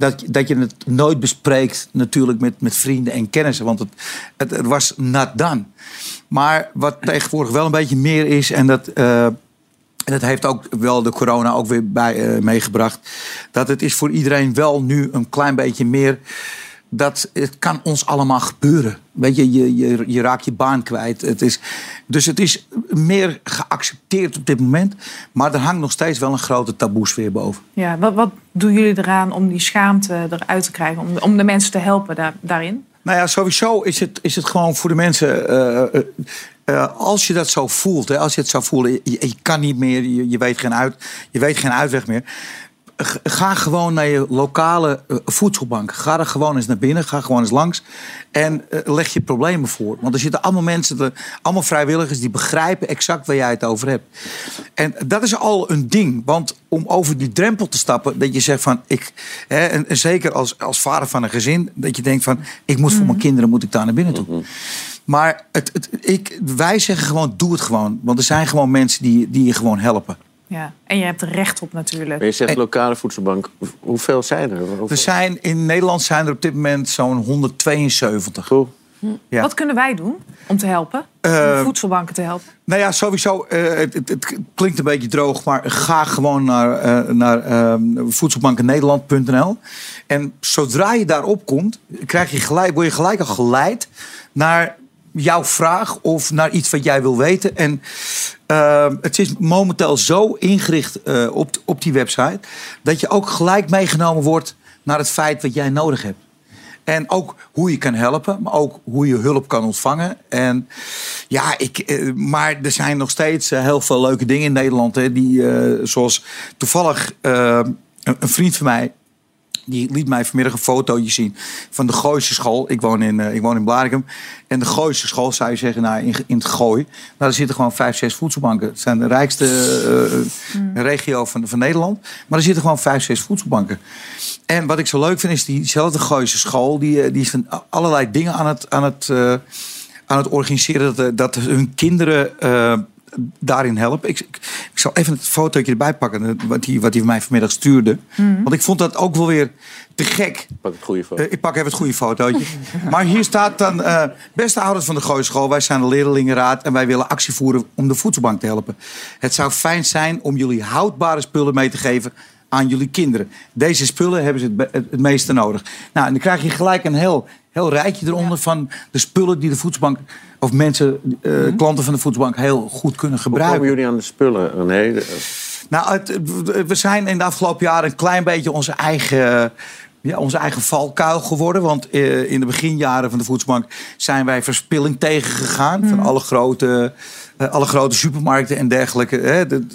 dat, dat je het nooit bespreekt, natuurlijk met, met vrienden en kennissen. Want het, het, was not done. Maar wat tegenwoordig wel een beetje meer is, en dat. en dat heeft ook wel de corona ook weer bij, eh, meegebracht. Dat het is voor iedereen wel nu een klein beetje meer. Dat het kan ons allemaal gebeuren. Weet je, je, je, je raakt je baan kwijt. Het is, dus het is meer geaccepteerd op dit moment. Maar er hangt nog steeds wel een grote taboesfeer boven. Ja, wat, wat doen jullie eraan om die schaamte eruit te krijgen? Om, om de mensen te helpen daar, daarin? Nou ja, sowieso is het, is het gewoon voor de mensen. eh, eh, eh, als je dat zo voelt, hè, als je het zo voelt, je, je kan niet meer, je, je, weet geen uit, je weet geen uitweg meer. Ga gewoon naar je lokale eh, voedselbank. Ga er gewoon eens naar binnen. Ga gewoon eens langs. En eh, leg je problemen voor. Want er zitten allemaal mensen, allemaal vrijwilligers... die begrijpen exact waar jij het over hebt. En dat is al een ding. Want om over die drempel te stappen... dat je zegt van... Ik, hè, en, en zeker als, als vader van een gezin... dat je denkt van... ik moet voor mijn kinderen moet ik daar naar binnen toe. Maar het, het, ik, wij zeggen gewoon, doe het gewoon. Want er zijn gewoon mensen die, die je gewoon helpen. Ja. En je hebt er recht op natuurlijk. Maar je zegt lokale voedselbank. Hoe- Hoeveel zijn er? Hoeveel- Er zijn, in Nederland zijn er op dit moment zo'n 172. Ja. Wat kunnen wij doen om te helpen? Om Eh, voedselbanken te helpen? Nou ja, sowieso. eh, het, het, het klinkt een beetje droog, maar ga gewoon naar, eh, naar ehm, voedselbankennederland.nl. En zodra je daarop komt, krijg je gelijk, word je gelijk al geleid naar jouw vraag of naar iets wat jij wil weten. En ehm, het is momenteel zo ingericht eh, op, op die website dat je ook gelijk meegenomen wordt naar het feit wat jij nodig hebt. En ook hoe je kan helpen, maar ook hoe je hulp kan ontvangen. En ja, ik, eh, maar er zijn nog steeds eh, heel veel leuke dingen in Nederland. Hè, die, zoals toevallig eh, een, een vriend van mij. Die liet mij vanmiddag een fotootje zien van de Gooise school. Ik woon in, eh, ik woon in Blarikum. En de Gooise school zou je zeggen, nou, in, in het Gooi. Nou, daar zitten gewoon vijf, zes voedselbanken. Het zijn de rijkste eh, regio van, van Nederland. Maar er zitten gewoon vijf, zes voedselbanken. En wat ik zo leuk vind, is diezelfde Gooise school. Die, eh, die is van allerlei dingen aan het, aan het, eh, aan het organiseren. Dat, eh, dat hun kinderen eh, daarin helpen. Ik, ik, ik zal even het fotootje erbij pakken. eh, Wat hij wat hij mij vanmiddag stuurde. Mhm. Want ik vond dat ook wel weer te gek. Pak het goede foto. Eh, ik pak even het goede fotootje. maar hier staat dan... eh, beste ouders van de Gooischool, wij zijn de leerlingenraad... en wij willen actie voeren om de voedselbank te helpen. Het zou fijn zijn om jullie houdbare spullen mee te geven aan jullie kinderen. Deze spullen hebben ze het, het meeste nodig. Nou, en dan krijg je gelijk een heel, heel rijtje eronder... van de spullen die de voedselbank... of mensen, eh, klanten van de voedselbank... heel goed kunnen Hoe gebruiken. komen jullie aan de spullen, René? De- Nou, het, we zijn in de afgelopen jaren een klein beetje onze eigen, ja, onze eigen valkuil geworden. Want eh, in de beginjaren van de voedselbank zijn wij verspilling tegengegaan. Van alle grote, alle grote supermarkten en dergelijke. Hè. De-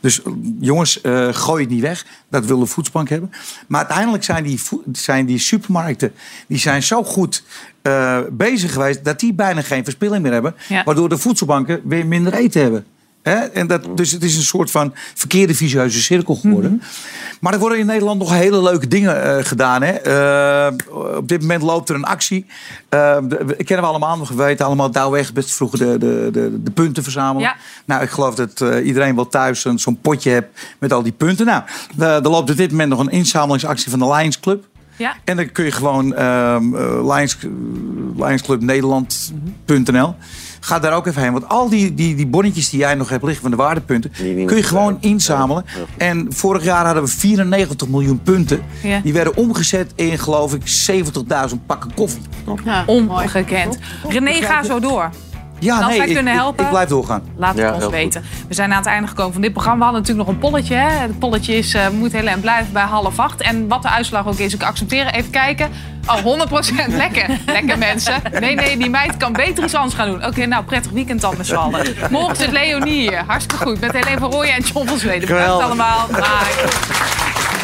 dus eh, jongens, eh, gooi het niet weg. Dat wil de voedselbank hebben. Maar uiteindelijk zijn die, zijn die supermarkten die zijn zo goed eh, bezig geweest... dat die bijna geen verspilling meer hebben. Ja. Waardoor de voedselbanken weer minder eten hebben. Hè? En dat, dus het is een soort van verkeerde vicieuze cirkel geworden. Maar er worden in Nederland nog hele leuke dingen eh, gedaan. Hè? Eh, op dit moment loopt er een actie. Eh, de- we kennen we allemaal nog. We weten allemaal Douwweg best vroeger de, de, de, de punten verzamelen. Ja. Nou, ik geloof dat eh, iedereen wel thuis zo'n potje hebt met al die punten. Nou, er loopt op dit moment nog een inzamelingsactie van de Lions Club. Ja. En dan kun je gewoon ehm eh, Lions, lionsclubnederland.nl. Ga daar ook even heen. Want al die, die, die bonnetjes die jij nog hebt liggen van de waardepunten... kun je gewoon inzamelen. En vorig jaar hadden we 94 miljoen punten. Ja. Die werden omgezet in, geloof ik, 70.000 pakken koffie. Ongekend. René, ga zo door. Ja, nee, wij ik- kunnen ik- helpen, ik blijf doorgaan. Laat het Ja, ons goed. weten. We zijn aan het einde gekomen van dit programma. We hadden natuurlijk nog een polletje. Hè? Het polletje is, eh, moet heel en blijven bij half acht. En wat de uitslag ook is, ik accepteer. Even kijken. Oh, 100% lekker. Lekker mensen. Nee, nee, die meid kan beter iets anders gaan doen. Oké, nou, prettig weekend dan met z'n allen. Morgen zit Leonie hier. Hartstikke goed. Met Helene van Rooyen en John van Zweden. Bedankt Geweldig. allemaal. Bye.